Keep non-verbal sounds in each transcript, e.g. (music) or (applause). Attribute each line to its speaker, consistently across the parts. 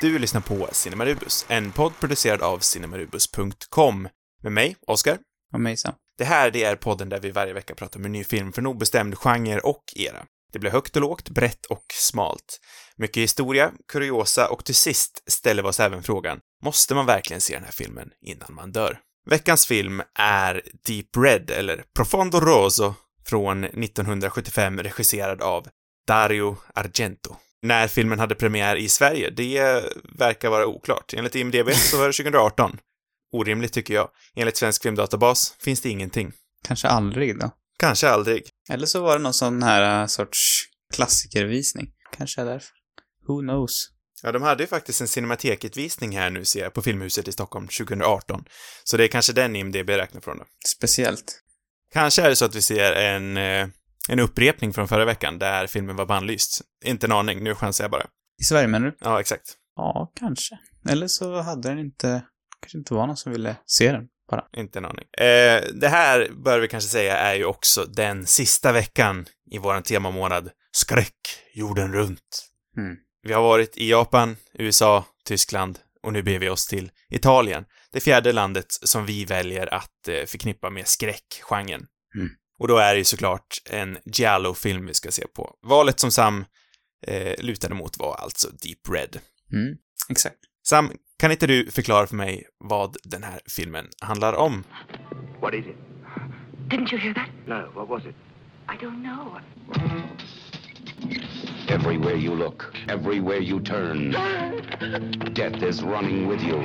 Speaker 1: Du lyssnar på Cinemarubus, en podd producerad av cinemarubus.com. Med mig, Oscar.
Speaker 2: Och mig Sam.
Speaker 1: Det här, det är podden där vi varje vecka pratar om en ny film för en obestämd genre och era. Det blir högt och lågt, brett och smalt. Mycket historia, kuriosa och till sist ställer vi oss även frågan, måste man verkligen se den här filmen innan man dör? Veckans film är Deep Red, eller Profondo Rosso, från 1975 regisserad av Dario Argento. När filmen hade premiär i Sverige, det verkar vara oklart. Enligt IMDB så var det 2018. Orimligt tycker jag. Enligt Svensk Filmdatabas finns det ingenting.
Speaker 2: Kanske aldrig då.
Speaker 1: Kanske aldrig.
Speaker 2: Eller så var det någon sån här uh, sorts klassikervisning. Kanske är därför. Who knows?
Speaker 1: Ja, de hade ju faktiskt en Cinemateket-visning här nu ser jag, på Filmhuset i Stockholm 2018. Så det är kanske den IMDB räknar från då.
Speaker 2: Speciellt.
Speaker 1: Kanske är det så att vi ser en, eh, en upprepning från förra veckan där filmen var bannlyst. Inte en aning, nu chansar jag bara.
Speaker 2: I Sverige menar du?
Speaker 1: Ja, exakt.
Speaker 2: Ja, kanske. Eller så hade den inte... kanske inte var någon som ville se den, bara.
Speaker 1: Inte en aning. Eh, det här, bör vi kanske säga, är ju också den sista veckan i våran temamånad Skräck jorden runt.
Speaker 2: Mm.
Speaker 1: Vi har varit i Japan, USA, Tyskland och nu beger vi oss till Italien. Det fjärde landet som vi väljer att eh, förknippa med skräckgenren.
Speaker 2: Mm.
Speaker 1: Och då är det ju såklart en Giallo-film vi ska se på. Valet som Sam eh, lutade mot var alltså Deep Red.
Speaker 2: Mm, exakt.
Speaker 1: Sam, kan inte du förklara för mig vad den här filmen handlar om?
Speaker 3: What is it?
Speaker 4: Didn't you hear that?
Speaker 3: No, what was it?
Speaker 4: I don't know.
Speaker 5: Everywhere you look, everywhere you turn, death is running with you.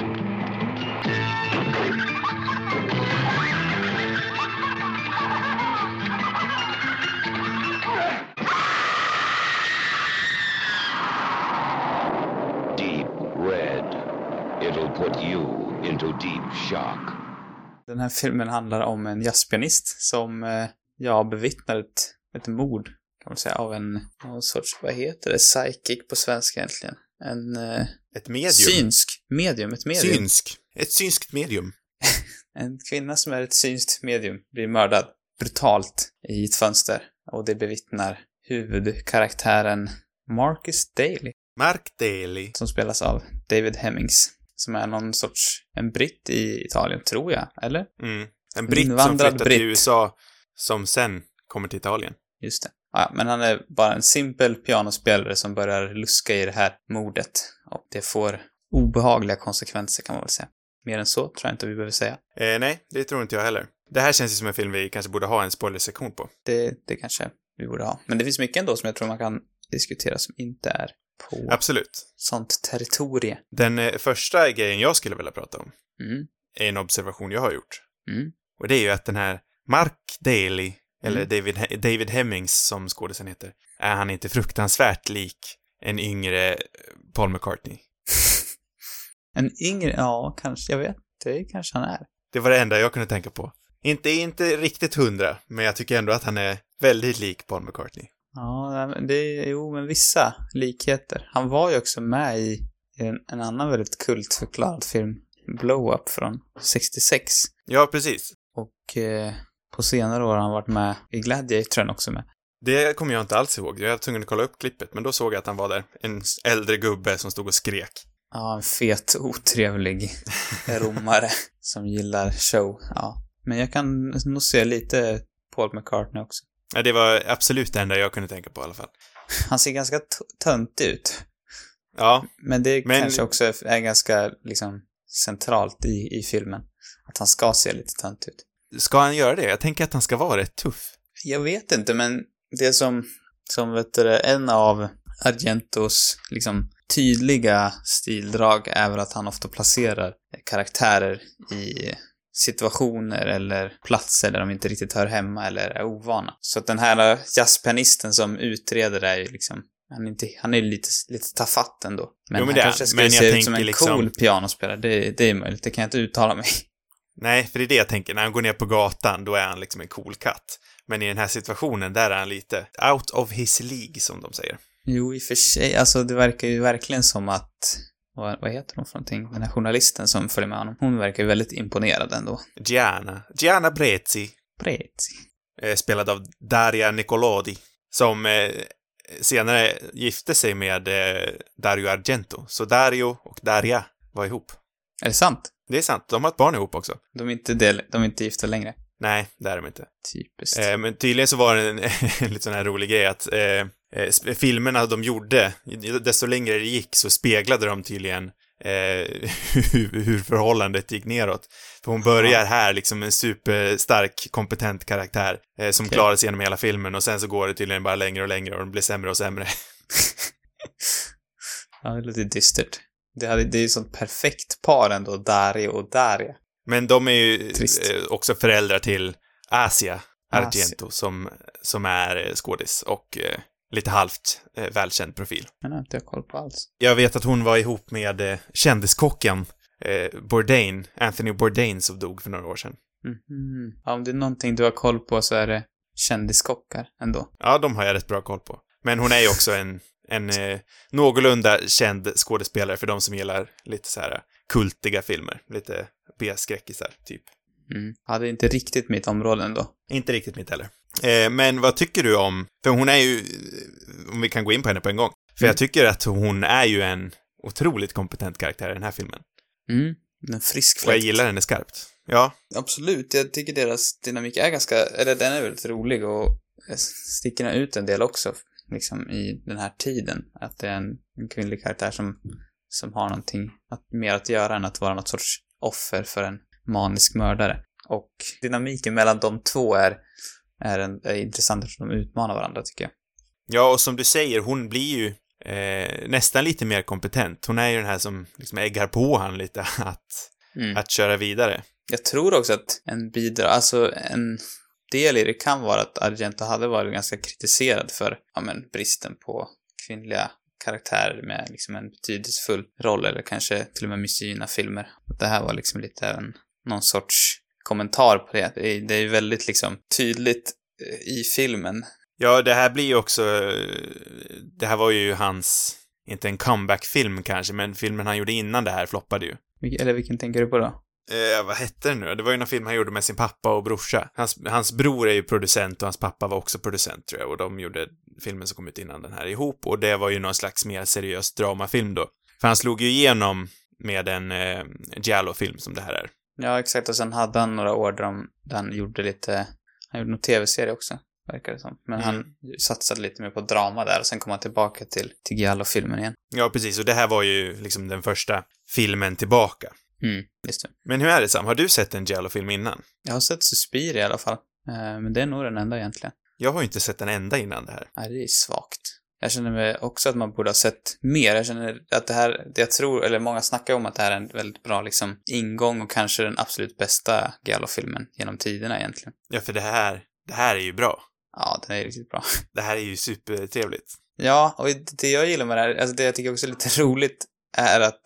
Speaker 5: Put you into deep shock.
Speaker 2: Den här filmen handlar om en jazzpianist som, eh, ja, bevittnar ett, ett mord, kan man säga, av en, någon sorts, vad heter det, psychic på svenska egentligen. En eh,
Speaker 1: Ett medium.
Speaker 2: synsk medium, ett medium.
Speaker 1: Synsk. Ett synskt medium. (laughs)
Speaker 2: En kvinna som är ett synskt medium blir mördad brutalt i ett fönster och det bevittnar huvudkaraktären Marcus Daly
Speaker 1: Mark Daly.
Speaker 2: som spelas av David Hemmings som är någon sorts, en britt i Italien, tror jag, eller?
Speaker 1: Mm. En britt som
Speaker 2: Invandrad
Speaker 1: flyttat
Speaker 2: britt.
Speaker 1: till USA som sen kommer till Italien.
Speaker 2: Just det. Ja, men han är bara en simpel pianospelare som börjar luska i det här mordet och det får obehagliga konsekvenser kan man väl säga. Mer än så tror jag inte vi behöver säga.
Speaker 1: Eh, nej, det tror inte jag heller. Det här känns ju som en film vi kanske borde ha en spoilersektion på.
Speaker 2: Det, det kanske vi borde ha. Men det finns mycket ändå som jag tror man kan diskutera som inte är på
Speaker 1: Absolut.
Speaker 2: sånt territorie.
Speaker 1: Den eh, första grejen jag skulle vilja prata om
Speaker 2: Mm.
Speaker 1: är en observation jag har gjort.
Speaker 2: Mm.
Speaker 1: Och det är ju att den här Mark Daly, eller
Speaker 2: Mm.
Speaker 1: David, David Hemmings som skådisen heter, är han inte fruktansvärt lik en yngre eh, Paul McCartney? (laughs)
Speaker 2: En yngre, ja, kanske, jag vet. Det kanske han är.
Speaker 1: Det var det enda jag kunde tänka på. Inte, inte riktigt hundra, men jag tycker ändå att han är väldigt lik Paul McCartney.
Speaker 2: Ja, det, jo, men vissa likheter. Han var ju också med i en, en annan väldigt kultförklarad film, Blow Up från 66.
Speaker 1: Ja, precis.
Speaker 2: Och eh, på senare år har han varit med i Gladiator är han också med.
Speaker 1: Det kommer jag inte alls ihåg. Jag var tvungen att kolla upp klippet, men då såg jag att han var där. En äldre gubbe som stod och skrek.
Speaker 2: Ja, en fet, otrevlig (laughs) romare som gillar show. Ja. Men jag kan nog se lite Paul McCartney också.
Speaker 1: Ja, det var absolut det enda jag kunde tänka på i alla fall.
Speaker 2: Han ser ganska t- töntig ut.
Speaker 1: Ja,
Speaker 2: Men det
Speaker 1: Men-
Speaker 2: kanske också är- ganska, liksom, centralt i, i filmen. Att han ska se lite töntig ut.
Speaker 1: ska han göra det? Jag tänker att han ska vara rätt tuff.
Speaker 2: Jag vet inte, men det som, som vet du, en av Argentos, liksom, tydliga stildrag är väl att han ofta placerar karaktärer i situationer eller platser där de inte riktigt hör hemma eller är ovana. Så att den här jazzpianisten som utreder är ju liksom han är, inte, han är lite, lite tafatt ändå. Men,
Speaker 1: Jo, men
Speaker 2: han
Speaker 1: det
Speaker 2: kanske skulle se ut som en
Speaker 1: liksom-
Speaker 2: cool pianospelare. Det, det är möjligt, det kan jag inte uttala mig. (laughs)
Speaker 1: Nej, för det är det jag tänker. När han går ner på gatan, då är han liksom en cool katt. Men i den här situationen, där är han lite out of his League, som de säger.
Speaker 2: Jo, i och för sig. Alltså, det verkar ju verkligen som att... Vad, vad heter hon för någonting? Den här journalisten som följer med honom. Hon verkar ju väldigt imponerad ändå.
Speaker 1: Gianna. Gianna Brezzi.
Speaker 2: Prezi.
Speaker 1: Eh, spelad av Daria Nicolodi. Som eh, senare gifte sig med eh, Dario Argento. Så Dario och Daria var ihop.
Speaker 2: Är det sant?
Speaker 1: Det är sant, de har ett barn ihop också.
Speaker 2: De är inte, del, de är inte gifta längre.
Speaker 1: Nej, det är de inte.
Speaker 2: Typiskt.
Speaker 1: Eh, men tydligen så var det en, (laughs) en lite sån här rolig grej att eh, eh, filmerna de gjorde, desto längre det gick så speglade de tydligen eh, hur, (laughs) hur förhållandet gick neråt. För hon börjar här liksom en superstark, kompetent karaktär eh, som
Speaker 2: Okej.
Speaker 1: klarar sig genom hela filmen och sen så går det tydligen bara längre och längre och den blir sämre och sämre. (laughs)
Speaker 2: Ja, det låter dystert. Det, hade, det är ju sånt perfekt par ändå, Dario och Daria.
Speaker 1: Men de är ju
Speaker 2: Trist.
Speaker 1: eh, också föräldrar till Asia
Speaker 2: Asia.
Speaker 1: Argento som, som är eh, skådis och eh, lite halvt eh, välkänd profil.
Speaker 2: Har inte jag koll på alls.
Speaker 1: Jag vet att hon var ihop med eh, kändiskocken eh, Bourdain, Anthony Bourdain som dog för några år sedan.
Speaker 2: Mhm. Ja, om det är någonting du har koll på så är det kändiskockar ändå.
Speaker 1: Ja, de har jag rätt bra koll på. Men hon är ju också en, en eh, någorlunda känd skådespelare för de som gillar lite så här kultiga filmer. Lite B-skräckisar, typ.
Speaker 2: Mm. Ja, det är inte riktigt mitt område ändå.
Speaker 1: Inte riktigt mitt heller. Eh, men vad tycker du om, för hon är ju, om vi kan gå in på henne på en gång. För
Speaker 2: Mm.
Speaker 1: jag tycker att hon är ju en otroligt kompetent karaktär i den här filmen.
Speaker 2: Mm. En frisk
Speaker 1: Och jag
Speaker 2: fläkt.
Speaker 1: gillar henne skarpt. Ja,
Speaker 2: Absolut, jag tycker deras dynamik är ganska, eller den är väldigt rolig och sticker ut en del också, liksom i den här tiden. Att det är en, en kvinnlig karaktär som, som har någonting att, mer att göra än att vara något sorts offer för en manisk mördare. Och dynamiken mellan de två är, är, en, är intressant eftersom de utmanar varandra tycker jag.
Speaker 1: Ja, och som du säger, hon blir ju eh, nästan lite mer kompetent. Hon är ju den här som liksom äggar på han lite (laughs) att,
Speaker 2: Mm.
Speaker 1: att köra vidare.
Speaker 2: Jag tror också att en bidrag, alltså en del i det kan vara att Argento hade varit ganska kritiserad för, ja men, bristen på kvinnliga karaktärer med liksom en betydelsefull roll eller kanske till och med misogyna filmer. Det här var liksom lite en, någon sorts kommentar på det. Det är, ju väldigt liksom tydligt eh, i filmen.
Speaker 1: Ja, det här blir ju också... eh, Det här var ju hans, inte en comeback-film kanske, men filmen han gjorde innan det här floppade ju.
Speaker 2: Eller vilken tänker du på då?
Speaker 1: Eh, vad hette den nu? Det var ju någon film han gjorde med sin pappa och brorsa. Hans, hans bror är ju producent och hans pappa var också producent tror jag, och de gjorde filmen som kom ut innan den här ihop, och det var ju någon slags mer seriös dramafilm då. För han slog ju igenom med en eh, Giallo-film som det här är.
Speaker 2: Ja, exakt. Och sen hade han några år där, de, där han gjorde lite, han gjorde någon tv-serie också, verkar det som. Men
Speaker 1: Mm.
Speaker 2: han satsade lite mer på drama där och sen kom han tillbaka till, till Giallo-filmen igen.
Speaker 1: Ja, precis, och det här var ju liksom den första filmen tillbaka.
Speaker 2: Mm, just det.
Speaker 1: Men hur är det Sam? Har du sett en Giallo-film innan?
Speaker 2: Jag har sett Suspir i alla fall. Eh, men det är nog den enda egentligen.
Speaker 1: Jag har ju inte sett en enda innan det här.
Speaker 2: Nej, det är svagt. Jag känner mig också att man borde ha sett mer. Jag känner att det här, det jag tror, eller många snackar om att det här är en väldigt bra liksom ingång och kanske den absolut bästa Giallo-filmen genom tiderna egentligen.
Speaker 1: Ja, för det här, det här är ju bra.
Speaker 2: Ja, den är riktigt bra. (laughs)
Speaker 1: Det här är ju supertrevligt.
Speaker 2: Ja, och det jag gillar med det här, alltså det jag tycker också är lite (laughs) roligt är att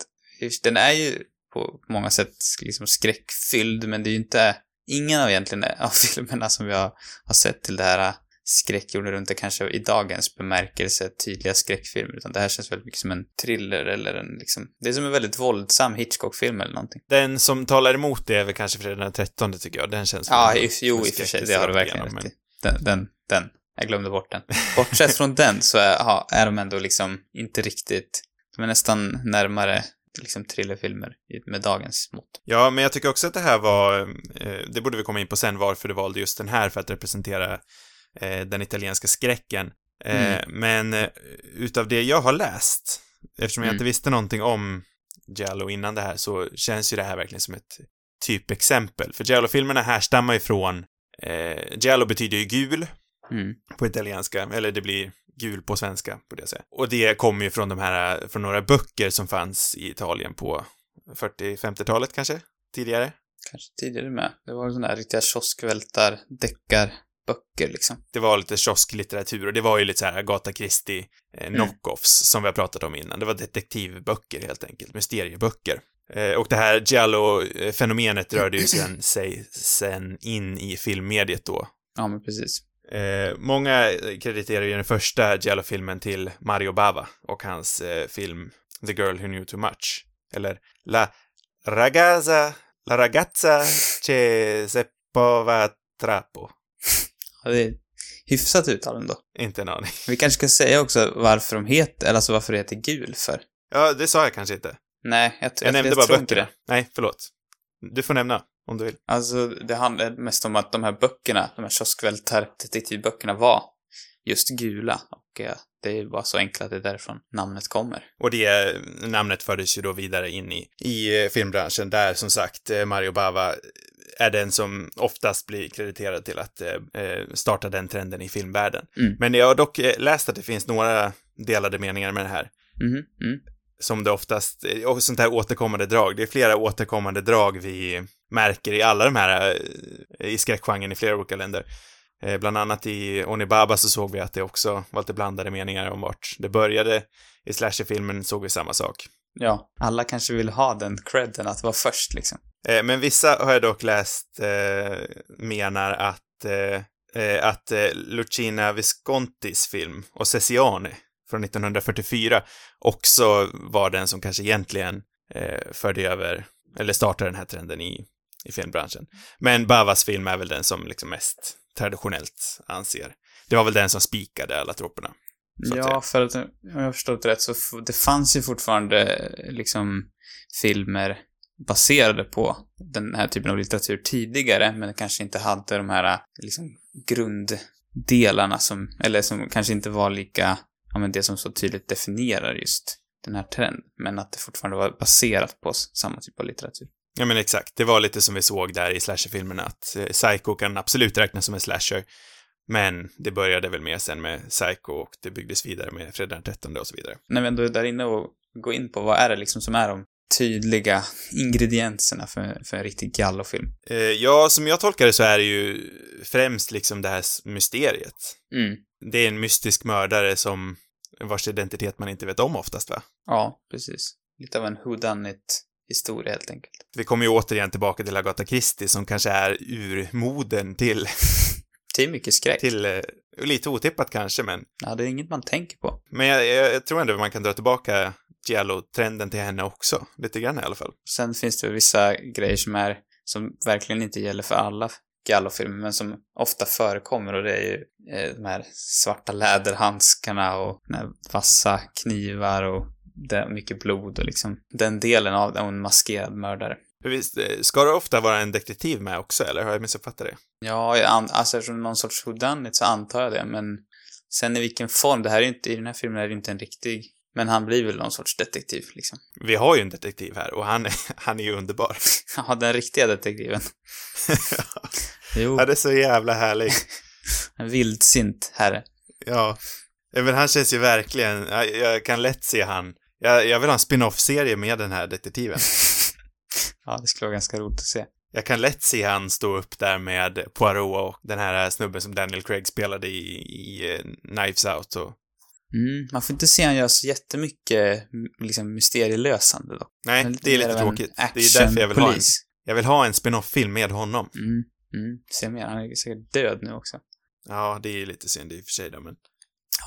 Speaker 2: den är ju på många sätt liksom skräckfylld, men det är ju inte, ingen av egentligen av (laughs) filmerna som vi har, har sett till det här skräckjorden runt det kanske i dagens bemärkelse tydliga skräckfilmer, utan det här känns väldigt mycket som en thriller eller en liksom, det är som en väldigt våldsam Hitchcock-film eller någonting.
Speaker 1: Den som talar emot det är väl kanske Fredag den 13 tycker jag. Den känns
Speaker 2: Ja, i, jo, i och för sig, det har du verkligen rätt i. Den, den, den, jag glömde bort den. Bortsett från den så är, ha, är de ändå liksom inte riktigt, de är nästan närmare liksom thrillerfilmer med dagens mått.
Speaker 1: Ja, men jag tycker också att det här var, eh, det borde vi komma in på sen, varför du valde just den här för att representera den italienska skräcken. Eh,
Speaker 2: Mm.
Speaker 1: Men eh, utav det jag har läst, eftersom jag
Speaker 2: Mm.
Speaker 1: inte visste någonting om Giallo innan det här, så känns ju det här verkligen som ett typexempel. För Giallo-filmerna härstammar ju från, eh, Giallo betyder ju gul
Speaker 2: Mm.
Speaker 1: på italienska, eller det blir gul på svenska, borde jag säga. Och det kommer ju från de här, från några böcker som fanns i Italien på 40-50-talet kanske, tidigare.
Speaker 2: Kanske tidigare med. Det var sådana här riktiga kioskvältar, deckarböcker liksom.
Speaker 1: Det var lite kiosklitteratur och det var ju lite så här Agatha Christie eh,
Speaker 2: Mm.
Speaker 1: knockoffs som vi har pratat om innan. Det var detektivböcker helt enkelt, mysterieböcker. Eh, och det här Giallo-fenomenet (clears throat) rörde ju sen, sig sen in i filmmediet då.
Speaker 2: Ja, men precis.
Speaker 1: Eh, många krediterar ju den första Giallo-filmen till Mario Bava och hans eh, film The Girl Who Knew Too Much. Eller La Ragazza, La Ragazza che seppava trappo.
Speaker 2: Ja, det är hyfsat uttal ändå.
Speaker 1: Inte en aning.
Speaker 2: Vi kanske ska säga också varför de heter, eller alltså varför det heter gul för.
Speaker 1: Ja, det sa jag kanske inte.
Speaker 2: Nej, jag,
Speaker 1: Jag nämnde bara
Speaker 2: tror inte
Speaker 1: böckerna. Nej, förlåt. Du får nämna, om du vill.
Speaker 2: Alltså, det handlar mest om att de här böckerna, de här kioskvältardetektivböckerna var just gula. Och eh, det är bara så enkelt att det är därifrån namnet kommer.
Speaker 1: Och det namnet fördes ju då vidare in i, i eh, filmbranschen, där som sagt eh, Mario Bava är den som oftast blir krediterad till att eh, eh, starta den trenden i filmvärlden.
Speaker 2: Mm.
Speaker 1: Men jag har dock eh, läst att det finns några delade meningar med det här.
Speaker 2: Mhm, mm.
Speaker 1: som det oftast, och sånt här återkommande drag. Det är flera återkommande drag vi märker i alla de här, i skräckgenren i flera olika länder. Bland annat i Onibaba så såg vi att det också var lite blandade meningar om vart det började. I slasherfilmen såg vi samma sak.
Speaker 2: Ja, alla kanske vill ha den credden att vara först liksom.
Speaker 1: Eh, Men vissa har jag dock läst eh, menar att, eh, eh, att eh, Lucina Viscontis film Ossessione från 1944 också var den som kanske egentligen förde över, eller startade den här trenden i, i filmbranschen. Men Bavas film är väl den som liksom mest traditionellt anser. Det var väl den som spikade alla troperna.
Speaker 2: Ja, för att om jag har förstått rätt så det fanns ju fortfarande liksom filmer baserade på den här typen av litteratur tidigare, men kanske inte hade de här liksom grunddelarna som, eller som kanske inte var lika, ja men det som så tydligt definierar just den här trenden, men att det fortfarande var baserat på samma typ av litteratur.
Speaker 1: Ja, men exakt. Det var lite som vi såg där i slasherfilmerna, att eh, Psycho kan absolut räknas som en slasher, men det började väl mer sen med Psycho och det byggdes vidare med Fredag den 13 och så vidare.
Speaker 2: När vi ändå är där inne och går in på vad är det liksom som är de tydliga ingredienserna för, för en riktig gallofilm?
Speaker 1: Eh, ja, som jag tolkar det så är det ju främst liksom det här mysteriet.
Speaker 2: Mm.
Speaker 1: Det är en mystisk mördare som vars identitet man inte vet om oftast, va?
Speaker 2: Ja, precis. Lite av en whodunit historia helt enkelt.
Speaker 1: Vi kommer ju återigen tillbaka till Agatha Christie som kanske är urmoden till, (laughs)
Speaker 2: Är mycket skräck.
Speaker 1: till eh, lite otippat kanske, men
Speaker 2: Ja, det är inget man tänker på.
Speaker 1: Men jag, jag, jag tror ändå man kan dra tillbaka Giallo-trenden till henne också. Lite grann i alla fall.
Speaker 2: Sen finns det vissa grejer som är, som verkligen inte gäller för alla Giallo-filmer, men som ofta förekommer och det är ju eh, de här svarta läderhandskarna och vassa knivar och det mycket blod och liksom den delen av en maskerad mördare.
Speaker 1: Visst, eh, ska det ofta vara en detektiv med också, eller har jag missuppfattat det?
Speaker 2: Ja, jag alltså eftersom någon sorts whodunit så antar jag det, men sen i vilken form, det här är inte, i den här filmen är det inte en riktig, men han blir väl någon sorts detektiv liksom.
Speaker 1: Vi har ju en detektiv här och han är, (laughs) han är ju underbar. (laughs)
Speaker 2: Ja, den riktiga detektiven. (laughs) Jo,
Speaker 1: Han är så jävla härlig.
Speaker 2: en vildsint herre.
Speaker 1: Ja. Ja, Men han känns ju verkligen, jag, jag kan lätt se han. Jag, jag vill ha en spin-off-serie med den här detektiven.
Speaker 2: Ja, det skulle vara ganska roligt att se.
Speaker 1: Jag kan lätt se han stå upp där med Poirot och den här snubben som Daniel Craig spelade i, i eh, Knives Out och...
Speaker 2: Mm, man får inte se han göra så jättemycket liksom mysterielösande då.
Speaker 1: Nej, det är lite tråkigt. Det är därför jag vill ha en, jag vill ha en spin-off-film med honom.
Speaker 2: Mm, mm, se mer. Han är säkert död nu också.
Speaker 1: Ja, det är lite synd i och för sig då, men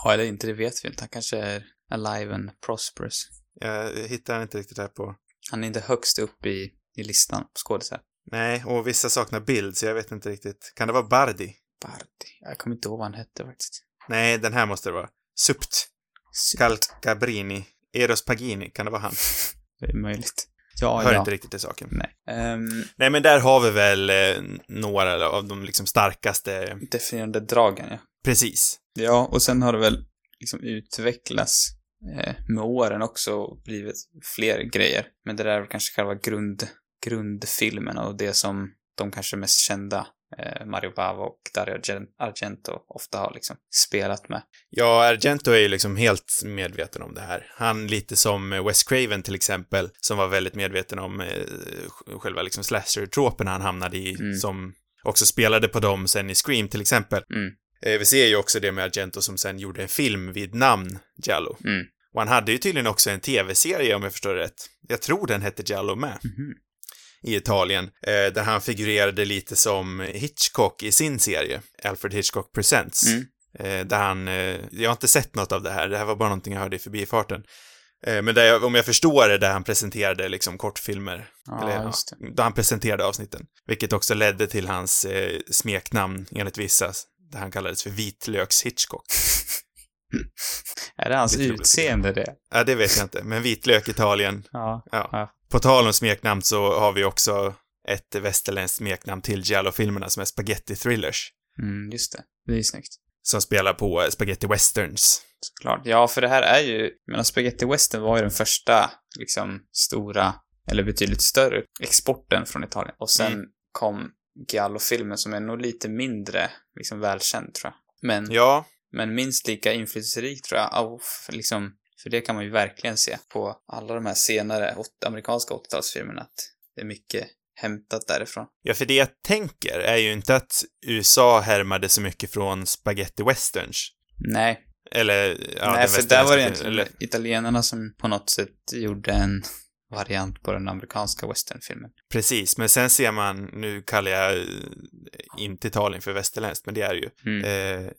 Speaker 2: Ja, eller inte, det vet vi inte. Han kanske är alive and prosperous.
Speaker 1: jag hittar inte riktigt här på...
Speaker 2: Han är inte högst upp i, i listan på skådisar.
Speaker 1: Nej, och vissa saknar bild, så jag vet inte riktigt. Kan det vara Bardi?
Speaker 2: Bardi. Jag kommer inte ihåg vad han hette faktiskt.
Speaker 1: Nej, den här måste det vara. Supt. Calcabrini. Eros Pagini, kan det vara han? (laughs)
Speaker 2: Det är möjligt. Ja,
Speaker 1: Hör
Speaker 2: ja.
Speaker 1: inte riktigt till saken.
Speaker 2: Nej. Ehm,
Speaker 1: Nej, men där har vi väl eh, några av de liksom starkaste...
Speaker 2: definierande dragen, ja.
Speaker 1: Precis.
Speaker 2: Ja, och sen har det väl liksom utvecklats eh, med åren också och blivit fler grejer. Men det där är väl kanske själva grund, grundfilmen och det som de kanske mest kända, eh, Mario Bava och Dario Argen- Argento, ofta har liksom spelat med.
Speaker 1: Ja, Argento är ju liksom helt medveten om det här. Han lite som eh, Wes Craven till exempel, som var väldigt medveten om eh, själva liksom slasher-tropen han hamnade i,
Speaker 2: Mm.
Speaker 1: som också spelade på dem sen i Scream till exempel.
Speaker 2: Mm.
Speaker 1: Vi ser ju också det med Argento som sen gjorde en film vid namn Giallo.
Speaker 2: Mm.
Speaker 1: Och han hade ju tydligen också en tv-serie om jag förstår det rätt. Jag tror den hette Giallo med.
Speaker 2: Mhm.
Speaker 1: I Italien. Eh, där han figurerade lite som Hitchcock i sin serie. Alfred Hitchcock Presents.
Speaker 2: Mm.
Speaker 1: Eh, där han, eh, jag har inte sett något av det här, det här var bara någonting jag hörde i förbifarten. Eh, men där jag, om jag förstår det, där han presenterade liksom kortfilmer.
Speaker 2: Ja, det.
Speaker 1: Då han presenterade avsnitten. Vilket också ledde till hans eh, smeknamn, enligt vissa, där han kallades för vitlöks-Hitchcock. (laughs)
Speaker 2: Är det hans utseende det?
Speaker 1: Ja, det vet jag inte, men vitlök Italien.
Speaker 2: Ja.
Speaker 1: Ja.
Speaker 2: Ja.
Speaker 1: På tal om smeknamn så har vi också ett västerländskt smeknamn till Giallo-filmerna som är Spaghetti Thrillers.
Speaker 2: Mm, just det. Det är ju snyggt.
Speaker 1: Som spelar på eh, Spaghetti Westerns.
Speaker 2: Såklart. Ja, för det här är ju, menar Spaghetti Western var ju den första, liksom, stora, eller betydligt större exporten från Italien. Och sen
Speaker 1: Mm.
Speaker 2: kom Giallo-filmen som är nog lite mindre, liksom, välkänd tror jag. Men,
Speaker 1: Ja,
Speaker 2: men minst lika inflytelserik tror jag. Av, liksom, för det kan man ju verkligen se på alla de här senare amerikanska 80-talsfilmerna, att det är mycket hämtat därifrån.
Speaker 1: Ja, för det jag tänker är ju inte att USA härmade så mycket från Spaghetti Westerns.
Speaker 2: Nej,
Speaker 1: Eller, ja,
Speaker 2: Nej, för där var det egentligen
Speaker 1: eller-
Speaker 2: italienarna som på något sätt gjorde en variant på den amerikanska westernfilmen.
Speaker 1: Precis, men sen ser man, nu kallar jag inte Italien för västerländskt, men det är det ju.
Speaker 2: Mm.
Speaker 1: Eh,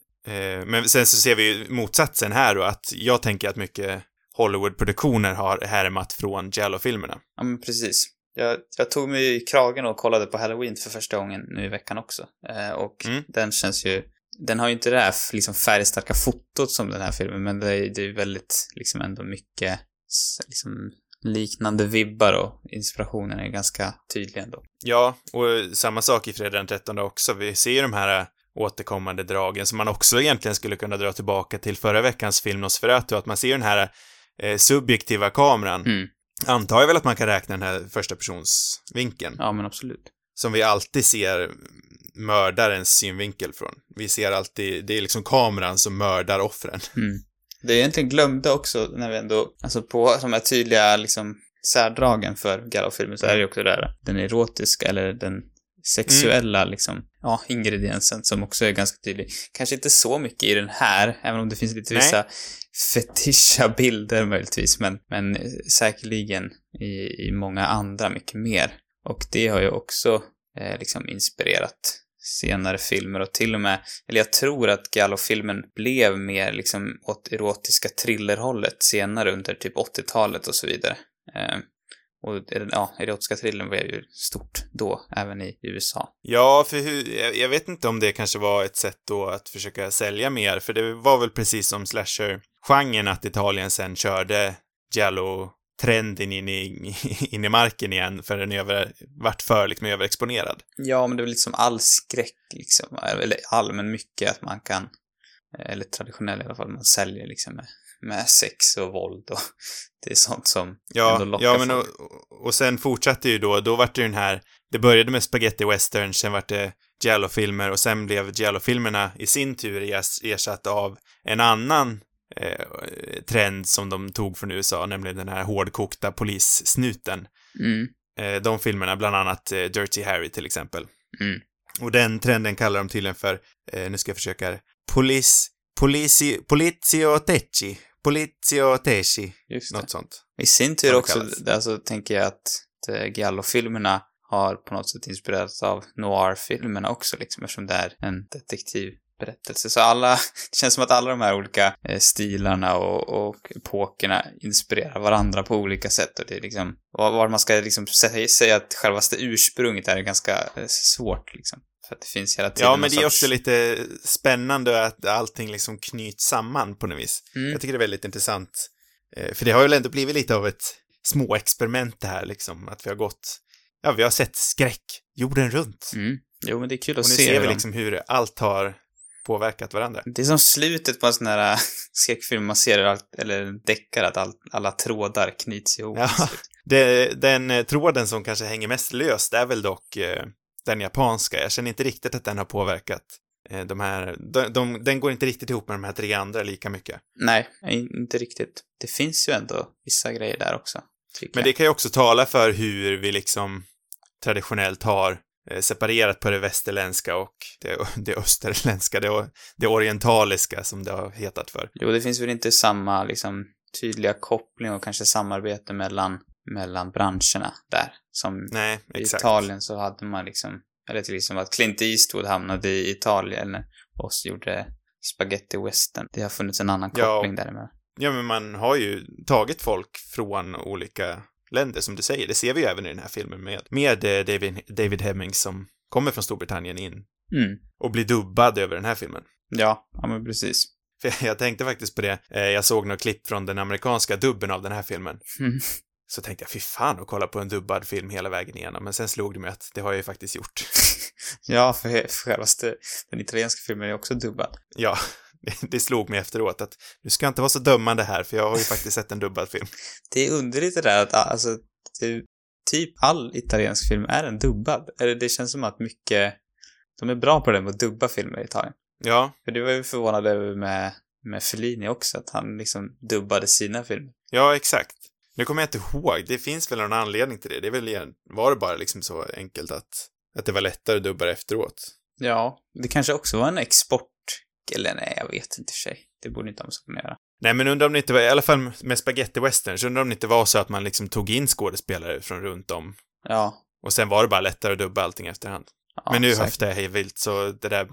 Speaker 1: men sen så ser vi ju motsatsen här då, att jag tänker att mycket Hollywood-produktioner har härmat från Giallo-filmerna.
Speaker 2: Ja, men precis. Jag, jag tog mig i kragen och kollade på Halloween för första gången nu i veckan också. Eh, och
Speaker 1: Mm.
Speaker 2: den känns ju... Den har ju inte det här liksom färgstarka fotot som den här filmen, men det är, ju väldigt, liksom ändå mycket liksom liknande vibbar och inspirationen är ganska tydlig ändå.
Speaker 1: Ja, och samma sak i Fredag den 13 också. Vi ser ju de här eh, återkommande dragen som man också egentligen skulle kunna dra tillbaka till förra veckans film Nosferatu, att man ser den här eh, subjektiva kameran.
Speaker 2: Mm.
Speaker 1: Antar jag väl att man kan räkna den här första personsvinkeln.
Speaker 2: Ja, men absolut.
Speaker 1: som vi alltid ser mördarens synvinkel från. Vi ser alltid, det är liksom kameran som mördar offren.
Speaker 2: Mm. Det jag egentligen glömde också när vi ändå, alltså på de här tydliga liksom särdragen för Gallo-filmen så är det ju också där den erotiska eller den sexuella liksom, ja, ingrediensen som också är ganska tydlig. Kanske inte så mycket i den här, även om det finns lite
Speaker 1: Nej.
Speaker 2: vissa fetischa bilder möjligtvis, men, men säkerligen i, i många andra mycket mer. Och det har ju också eh, liksom inspirerat senare filmer och till och med, eller jag tror att Gallo-filmen blev mer liksom åt erotiska thrillerhållet senare under typ 80-talet och så vidare. Eh, och ja, erotiska thrillern var ju stort då, även i USA.
Speaker 1: Ja, för hur, jag, jag vet inte om det kanske var ett sätt då att försöka sälja mer, för det var väl precis som slasher-genren att Italien sen körde Giallo-trenden in i, (laughs) in i marken igen, för den över, vart för liksom överexponerad.
Speaker 2: Ja, men det är väl liksom all skräck liksom, eller all, men mycket att man kan, eller traditionell i alla fall, man säljer liksom med, sex och våld och (laughs) det är sånt som ändå
Speaker 1: Ja,
Speaker 2: lockar
Speaker 1: ja men och, och sen fortsatte ju då, då vart det ju den här, det började med spaghetti western, sen vart det Giallo-filmer och sen blev Giallo-filmerna i sin tur ers- ersatt av en annan eh, trend som de tog från USA, nämligen den här hårdkokta polissnuten.
Speaker 2: Mm,
Speaker 1: Eh, de filmerna, bland annat eh, Dirty Harry till exempel.
Speaker 2: mm.
Speaker 1: Och den trenden kallar de tydligen för, eh, nu ska jag försöka polis, polisi, polizio tecci, polizio tecci,
Speaker 2: Just det.
Speaker 1: något sånt.
Speaker 2: I sin tur också, alltså tänker jag att eh, Giallo-filmerna har på något sätt inspirerats av noir-filmerna också liksom, eftersom det är en detektivberättelse. Så alla, (laughs) det känns som att alla de här olika eh, stilarna och, och epokerna inspirerar varandra på olika sätt och det är liksom, var, man ska liksom säga, att självaste ursprunget är ganska eh, svårt liksom. För att det finns hela tiden
Speaker 1: Ja, men det är
Speaker 2: sorts-
Speaker 1: också lite spännande att allting liksom knyts samman på något vis.
Speaker 2: Mm.
Speaker 1: Jag tycker det är väldigt intressant. Eh, För det har väl ändå blivit lite av ett småexperiment det här liksom, att vi har gått, ja, vi har sett skräck jorden runt.
Speaker 2: Mm. Jo, men det är kul att
Speaker 1: Och nu
Speaker 2: se
Speaker 1: ser vi
Speaker 2: dem.
Speaker 1: liksom hur allt har påverkat varandra.
Speaker 2: Det är som slutet på en sån här äh, (laughs) skräckfilm man ser, allt, eller deckare, att all, alla trådar knyts ihop.
Speaker 1: Ja. (laughs) Det, den eh, tråden som kanske hänger mest löst är väl dock eh, den japanska. Jag känner inte riktigt att den har påverkat eh, de här, de, de, den går inte riktigt ihop med de här tre andra lika mycket.
Speaker 2: Nej, inte riktigt. Det finns ju ändå vissa grejer där också.
Speaker 1: Men det kan ju också tala för hur vi liksom traditionellt har separerat på det västerländska och det, (laughs) det österländska, det, det orientaliska som det har hetat för.
Speaker 2: Jo, det finns väl inte samma liksom tydliga koppling och kanske samarbete mellan, mellan branscherna där. Som
Speaker 1: Nej,
Speaker 2: i. Italien så hade man liksom, eller till exempel att Clint Eastwood hamnade i Italien och gjorde spaghetti western. Det har funnits en annan
Speaker 1: Ja.
Speaker 2: koppling däremellan.
Speaker 1: Ja, men man har ju tagit folk från olika länder, som du säger. Det ser vi ju även i den här filmen med, med eh, David, David Hemmings som kommer från Storbritannien in
Speaker 2: Mm.
Speaker 1: och bli dubbad över den här filmen.
Speaker 2: Ja, ja men precis. (laughs)
Speaker 1: För jag tänkte faktiskt på det, eh, jag såg några klipp från den amerikanska dubben av den här filmen.
Speaker 2: Mm.
Speaker 1: Så tänkte jag, fy fan att kolla på en dubbad film hela vägen igenom, men sen slog det mig att det har jag ju faktiskt gjort. (laughs)
Speaker 2: Ja, för, för självaste den italienska filmen är också dubbad.
Speaker 1: Ja, (laughs) det, slog mig efteråt att du ska inte vara så dömande här, för jag har ju faktiskt sett en dubbad film. (laughs)
Speaker 2: Det är underligt det där att, alltså, det, typ all italiensk film är en dubbad. Eller det känns som att mycket, de är bra på det med att dubba filmer i Italien.
Speaker 1: Ja,
Speaker 2: För det var ju förvånad över med, med Fellini också, att han liksom dubbade sina filmer.
Speaker 1: ja exakt. Nu kommer jag inte ihåg, det finns väl någon anledning till det. Det är väl, igen- var det bara liksom så enkelt att, att det var lättare att dubba efteråt?
Speaker 2: Ja, det kanske också var en export, eller nej, jag vet inte för sig. Det borde inte saken att göra.
Speaker 1: Nej, men undrar om det inte var, i alla fall med spaghetti westerns, undrar om det inte var så att man liksom tog in skådespelare från runt om
Speaker 2: Ja.
Speaker 1: och sen var det bara lättare att dubba allting efterhand.
Speaker 2: ja
Speaker 1: men nu höftar jag hej vilt, så det där...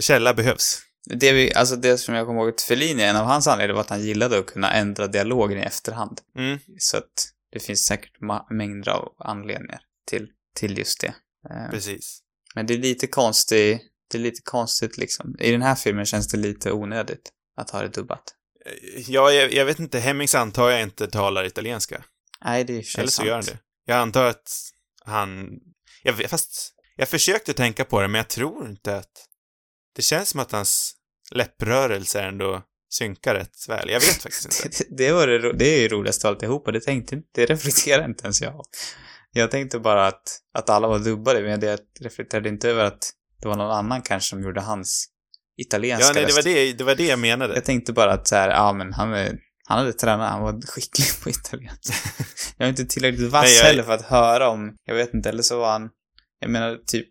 Speaker 1: Källa behövs.
Speaker 2: Det, vi, alltså det som jag kommer ihåg att Fellini, en av hans anledningar var att han gillade att kunna ändra dialogen i efterhand.
Speaker 1: Mm,
Speaker 2: Så att det finns säkert mängder av anledningar till, till just det. Eh,
Speaker 1: precis.
Speaker 2: Men det är lite konstigt, det är lite konstigt liksom. I den här filmen känns det lite onödigt att ha det dubbat.
Speaker 1: Ja, jag, jag vet inte, Hemmings antar jag inte talar italienska.
Speaker 2: Nej, det är för
Speaker 1: Eller så
Speaker 2: sant.
Speaker 1: gör han det. Jag antar att han... Jag vet, fast jag försökte tänka på det, men jag tror inte att... Det känns som att hans läpprörelser ändå synkar rätt väl. Jag vet faktiskt inte. (laughs)
Speaker 2: Det, det, var det, det är ju roligast av alltihopa, det tänkte inte, det reflekterar inte ens jag. Jag tänkte bara att, att alla var dubbade, men det reflekterade inte över att det var någon annan kanske som gjorde hans italienska
Speaker 1: Ja, nej, det var det, det var det jag menade.
Speaker 2: Jag tänkte bara att så här, ja men han, han hade tränat, han var skicklig på italienska. (laughs) jag är inte tillräckligt vass
Speaker 1: Nej, jag-
Speaker 2: heller för att höra om, jag vet inte, eller så var han, jag menar typ,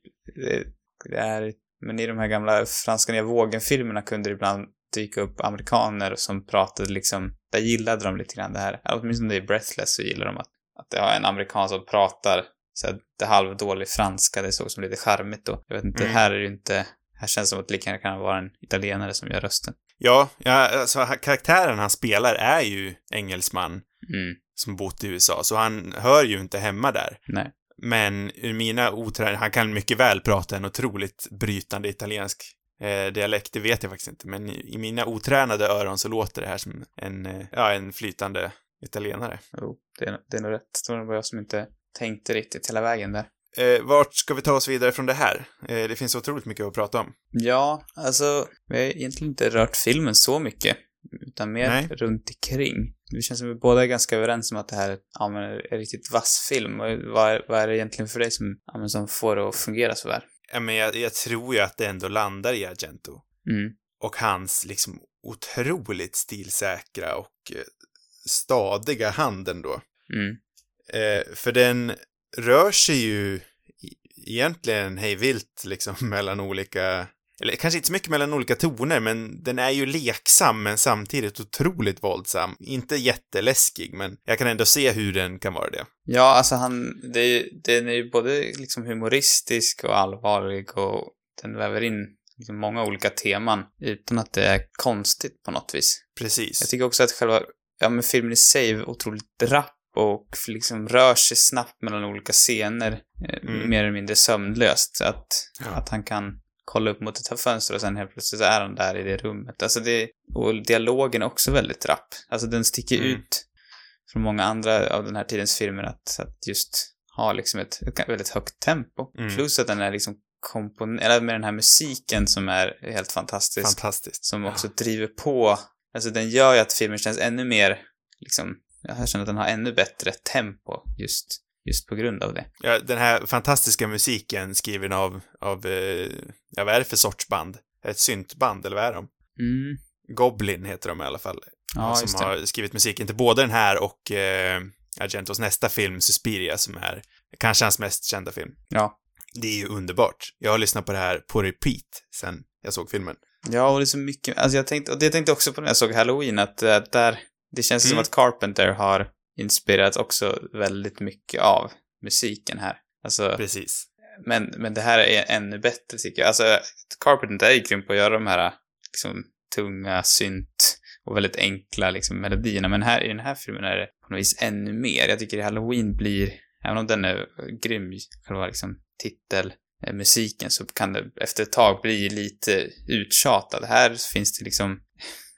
Speaker 2: det, är, men i de här gamla Franska nya vågen-filmerna kunde det ibland dyka upp amerikaner som pratade liksom, där gillade de lite grann det här, åtminstone i Breathless så gillar de att, att det har en amerikan som pratar så här, halvdålig franska, det såg som lite charmigt då. Jag vet inte,
Speaker 1: Mm.
Speaker 2: här är det ju inte, här känns det som att det lika gärna kan vara en italienare som gör rösten.
Speaker 1: Ja, ja alltså, karaktären han spelar är ju engelsman
Speaker 2: Mm,
Speaker 1: som bott i USA, så han hör ju inte hemma där.
Speaker 2: nej.
Speaker 1: Men ur mina otränade, han kan mycket väl prata en otroligt brytande italiensk eh, dialekt, det vet jag faktiskt inte, men i, i mina otränade öron så låter det här som en, eh, ja, en flytande italienare.
Speaker 2: Jo, det är, det är nog rätt. Det var jag som inte tänkte riktigt hela vägen där.
Speaker 1: Eh, vart ska vi ta oss vidare från det här? Eh, det finns otroligt mycket att prata om.
Speaker 2: Ja, alltså, vi har egentligen inte rört filmen så mycket, utan mer
Speaker 1: Nej.
Speaker 2: runt omkring. Det känns som att vi båda är ganska överens om att det här ja, men, är en riktigt vass film. Och vad är, vad är det egentligen för dig som, ja, men, som får det att fungera så här?
Speaker 1: Ja, men jag, jag tror ju att det ändå landar i Argento.
Speaker 2: Mm.
Speaker 1: och hans liksom otroligt stilsäkra och eh, stadiga hand ändå.
Speaker 2: Mm.
Speaker 1: Eh, för den rör sig ju i- egentligen hej vilt liksom (laughs) mellan olika, eller kanske inte så mycket mellan olika toner, men den är ju leksam men samtidigt otroligt våldsam. Inte jätteläskig, men jag kan ändå se hur den kan vara det.
Speaker 2: Ja, alltså han, det, är- den är ju både liksom humoristisk och allvarlig och den väver in liksom många olika teman utan att det är konstigt på något vis.
Speaker 1: Precis.
Speaker 2: Jag tycker också att själva, ja men filmen i sig är otroligt rapp och liksom rör sig snabbt mellan olika scener, eh,
Speaker 1: Mm.
Speaker 2: mer eller mindre sömnlöst. Att,
Speaker 1: Ja.
Speaker 2: att han kan kolla upp mot ett fönster och sen helt plötsligt är han där i det rummet. Alltså det, och dialogen är också väldigt rapp. Alltså den sticker
Speaker 1: Mm.
Speaker 2: ut från många andra av den här tidens filmer att, att just ha liksom ett, ett väldigt högt tempo.
Speaker 1: Mm.
Speaker 2: Plus att den är liksom komponerad med den här musiken som är helt fantastisk
Speaker 1: Fantastiskt.
Speaker 2: som också driver på. Alltså den gör ju att filmen känns ännu mer, liksom, jag känner att den har ännu bättre tempo just, just på grund av det.
Speaker 1: Ja, den här fantastiska musiken skriven av, av, eh, ja vad är det för sorts band? Ett syntband, eller vad är de?
Speaker 2: Mm.
Speaker 1: Goblin heter de i alla fall.
Speaker 2: Ja,
Speaker 1: som
Speaker 2: just det.
Speaker 1: har skrivit musiken till både den här och eh, Argentos nästa film, Suspiria, som är kanske hans mest kända film.
Speaker 2: Ja.
Speaker 1: Det är ju underbart. Jag har lyssnat på det här på repeat sen jag såg filmen.
Speaker 2: Ja, och det är så mycket, alltså jag tänkte, och det tänkte jag också på när jag såg Halloween, att äh, där, det känns som
Speaker 1: Mm.
Speaker 2: att Carpenter har inspirerat också väldigt mycket av musiken här. Alltså,
Speaker 1: Precis.
Speaker 2: men, men det här är ännu bättre tycker jag. Alltså, Carpenter är ju grym på att göra de här, liksom, tunga synt och väldigt enkla, liksom, melodierna. Men här, i den här filmen är det på något vis ännu mer. Jag tycker Halloween blir, även om den är grym, själva liksom titel, eh, musiken så kan det efter ett tag bli lite uttjatat. Här finns det liksom,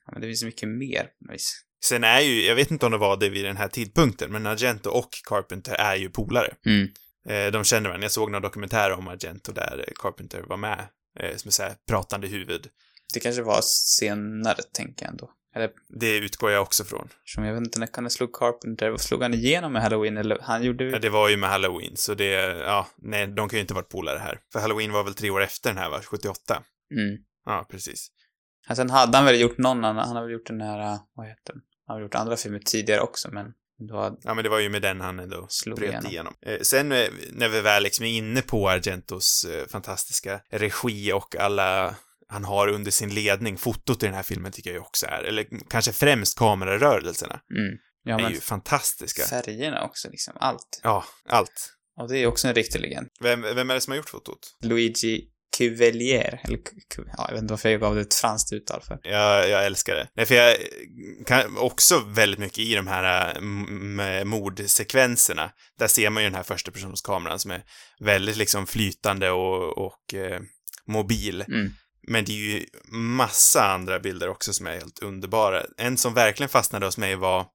Speaker 2: ja, men det finns mycket mer på något vis.
Speaker 1: Sen är ju, jag vet inte om det var det vid den här tidpunkten, men Argento och Carpenter är ju polare.
Speaker 2: Mm.
Speaker 1: Eh, de känner varandra. Jag såg några dokumentärer om Argento där Carpenter var med, eh, som är så här pratande huvud.
Speaker 2: Det kanske var senare, tänker jag ändå. Eller,
Speaker 1: Det utgår jag också från.
Speaker 2: som jag vet inte, när kan det slog Carpenter? Slog han igenom med Halloween? Eller han gjorde
Speaker 1: Ja, det var ju med Halloween, så det, ja, nej, de kan ju inte ha varit polare här. För Halloween var väl tre år efter den här, va? 78?
Speaker 2: Mm.
Speaker 1: Ja, precis.
Speaker 2: Ja, Sen hade han väl gjort någon annan, han har väl gjort den här, vad heter den? Han har gjort andra filmer tidigare också, men då,
Speaker 1: Ja, men det var ju med den han ändå
Speaker 2: Slog
Speaker 1: bröt
Speaker 2: igenom.
Speaker 1: igenom. Eh, sen eh, när vi väl liksom är inne på Argentos eh, fantastiska regi och alla han har under sin ledning, fotot i den här filmen tycker jag ju också är, eller kanske främst kamerarörelserna,
Speaker 2: mm. Ja,
Speaker 1: är ju fantastiska.
Speaker 2: färgerna också liksom, allt.
Speaker 1: Ja, allt.
Speaker 2: Och det är också en riktig legend.
Speaker 1: Vem, vem är det som har gjort fotot?
Speaker 2: Luigi Cuvelier, eller ja, jag vet inte varför jag gav det ett franskt uttal för.
Speaker 1: Jag, jag älskar det. Nej, för jag kan också väldigt mycket i de här äh, mordsekvenserna. Där ser man ju den här första persons kameran som är väldigt liksom flytande och, och eh, mobil.
Speaker 2: Mm.
Speaker 1: Men det är ju massa andra bilder också som är helt underbara. En som verkligen fastnade hos mig var,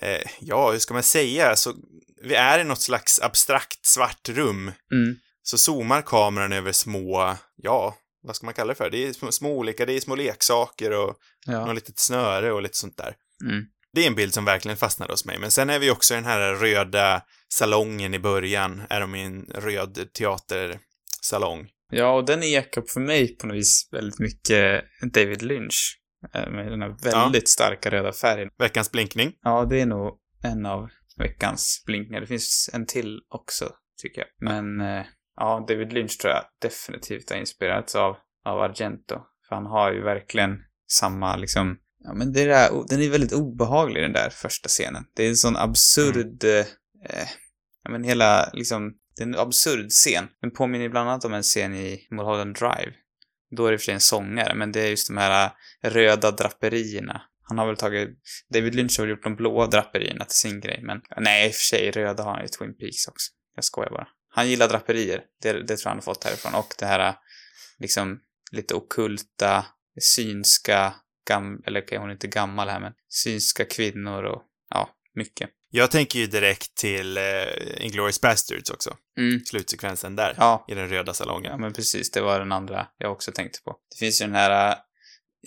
Speaker 1: eh, ja, hur ska man säga, alltså, vi är i något slags abstrakt svart rum.
Speaker 2: Mm.
Speaker 1: Så zoomar kameran över små, ja, vad ska man kalla det för? Det är små, små olika, det är små leksaker och
Speaker 2: Ja.
Speaker 1: något litet snöre och lite sånt där.
Speaker 2: Mm.
Speaker 1: Det är en bild som verkligen fastnade hos mig. Men sen är vi också i den här röda salongen i början, är de i en röd teatersalong.
Speaker 2: Ja, och den ekar för mig på något vis väldigt mycket David Lynch. eh, Med den här väldigt starka röda färgen.
Speaker 1: Veckans blinkning.
Speaker 2: Ja, det är nog en av veckans blinkningar. Det finns en till också, tycker jag. Men eh, ja, David Lynch tror jag definitivt har inspirerats av, av Argento. För han har ju verkligen samma liksom, ja men det där, den är väldigt obehaglig den där första scenen. Det är en sån absurd, eh, ja men hela liksom, det är en absurd scen. Den påminner bland annat om en scen i Mulholland Drive. Då är det i för sig en sångare, men det är just de här eh, röda draperierna. Han har väl tagit, David Lynch har väl gjort de blåa draperierna till sin grej, men nej, i och för sig, röda har han i Twin Peaks också. Jag skojar bara. Han gillar draperier, det, det tror jag han har fått härifrån. Och det här, liksom, lite okulta, synska, gam, eller okej, hon är inte gammal här, men synska kvinnor och, ja, mycket.
Speaker 1: Jag tänker ju direkt till eh, Inglourious Bastards också.
Speaker 2: Mm.
Speaker 1: Slutsekvensen där.
Speaker 2: Ja,
Speaker 1: I den röda salongen.
Speaker 2: Ja, men precis. Det var den andra jag också tänkte på. Det finns ju den här, äh,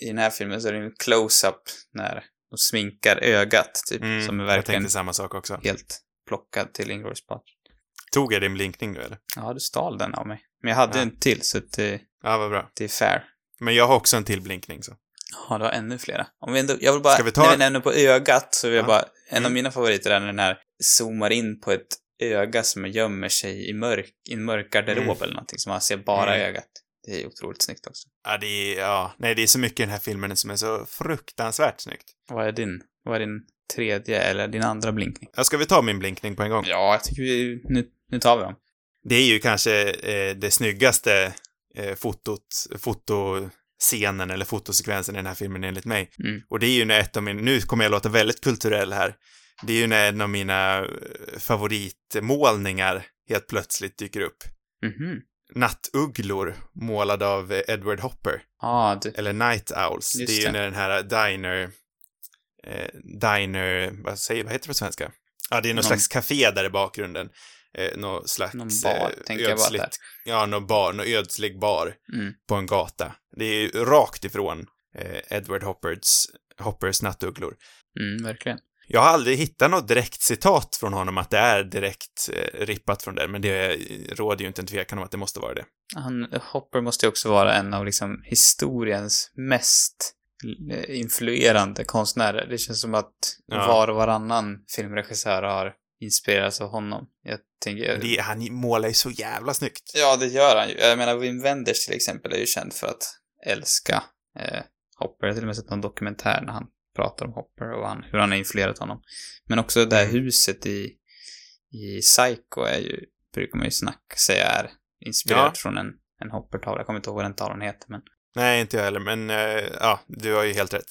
Speaker 2: i den här filmen så är det en close-up när de sminkar ögat, typ,
Speaker 1: Mm,
Speaker 2: som är
Speaker 1: jag
Speaker 2: verkligen
Speaker 1: tänkte samma sak också.
Speaker 2: helt plockad till Inglourious Basterds.
Speaker 1: Tog jag din blinkning nu eller?
Speaker 2: Ja, du stal den av mig. Men jag hade
Speaker 1: Ja.
Speaker 2: en till, så det,
Speaker 1: Ja, vad bra.
Speaker 2: det är fair.
Speaker 1: Men jag har också en till blinkning så.
Speaker 2: Ja, du har ännu flera. Om vi ändå, jag vill bara,
Speaker 1: Ska vi ta-
Speaker 2: när vi nämner på ögat, så vill jag
Speaker 1: Ja.
Speaker 2: bara, en av
Speaker 1: Mm.
Speaker 2: mina favoriter är när den här zoomar in på ett öga som gömmer sig i mörk, i en mörk garderob
Speaker 1: Mm.
Speaker 2: eller någonting, så man ser bara
Speaker 1: Mm.
Speaker 2: ögat. Det är otroligt snyggt också.
Speaker 1: Ja, det är, ja, nej, det är så mycket i den här filmen som är så fruktansvärt snyggt.
Speaker 2: Vad är din, vad är din tredje eller din andra blinkning?
Speaker 1: Ja, ska vi ta min blinkning på en gång?
Speaker 2: Ja, jag tycker vi, nu, nu tar vi dem.
Speaker 1: Det är ju kanske eh, det snyggaste eh, fotot, fotoscenen eller fotosekvensen i den här filmen enligt mig.
Speaker 2: Mm.
Speaker 1: Och det är ju när ett av min, nu kommer jag låta väldigt kulturell här. Det är ju när en av mina eh, favoritmålningar helt plötsligt dyker upp.
Speaker 2: Mhm.
Speaker 1: Nattugglor målade av Edward Hopper.
Speaker 2: Ja, du.
Speaker 1: Eller Night Owls.
Speaker 2: Just
Speaker 1: det är ju
Speaker 2: det.
Speaker 1: när den här Diner... Eh, diner... Vad säger Vad heter det på svenska? Ja, det är någon
Speaker 2: Någon-
Speaker 1: slags café där i bakgrunden. Eh, någon slags...
Speaker 2: Någon bar,
Speaker 1: eh,
Speaker 2: jag bara
Speaker 1: ödsligt-. Ja, någon bar. Någon ödslig bar
Speaker 2: Mm.
Speaker 1: på en gata. Det är ju rakt ifrån eh, Edward Hoppers, Hoppers nattugglor.
Speaker 2: Mm, verkligen.
Speaker 1: Jag har aldrig hittat något direkt citat från honom att det är direkt eh, rippat från det, men det råder ju inte en tvekan om att det måste vara det.
Speaker 2: Han, Hopper måste ju också vara en av liksom historiens mest eh, influerande konstnärer. Det känns som att
Speaker 1: Ja.
Speaker 2: var och varannan filmregissör har inspirerats av honom. Jag tänker...
Speaker 1: det han målar ju så jävla snyggt.
Speaker 2: Ja, det gör han ju. Jag menar, Wim Wenders till exempel är ju känd för att älska eh, Hopper. Jag har till och med sett någon dokumentär när han pratar om Hopper och han, hur han har influerat honom. Men också det här
Speaker 1: Mm.
Speaker 2: huset i, i Psycho är ju, brukar man ju snacka säga är inspirerat
Speaker 1: Ja.
Speaker 2: från en, en Hopper-tavla. Jag kommer inte ihåg vad den tavlan heter, men
Speaker 1: Nej, inte jag heller, men eh, ja, du har ju helt rätt.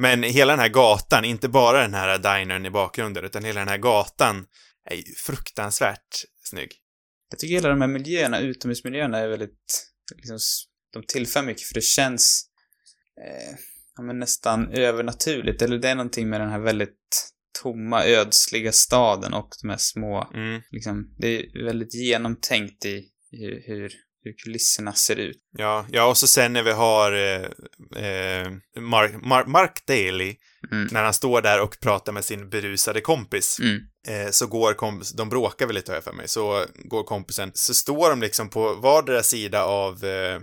Speaker 1: Men hela den här gatan, inte bara den här dinern i bakgrunden, utan hela den här gatan är ju fruktansvärt snygg.
Speaker 2: Jag tycker hela de här miljöerna, utomhusmiljöerna är väldigt, liksom, de tillför mycket för det känns eh, ja, men nästan övernaturligt. Eller det är någonting med den här väldigt tomma, ödsliga staden och de här små,
Speaker 1: Mm.
Speaker 2: liksom, det är väldigt genomtänkt i hur, hur, hur kulisserna ser ut.
Speaker 1: Ja, ja, och så sen när vi har eh, eh, Mark, Mark, Mark Daly,
Speaker 2: Mm.
Speaker 1: när han står där och pratar med sin berusade kompis,
Speaker 2: Mm.
Speaker 1: eh, så går kompis, de bråkar väl lite har jag för mig, så går kompisen, så står de liksom på vardera sida av eh,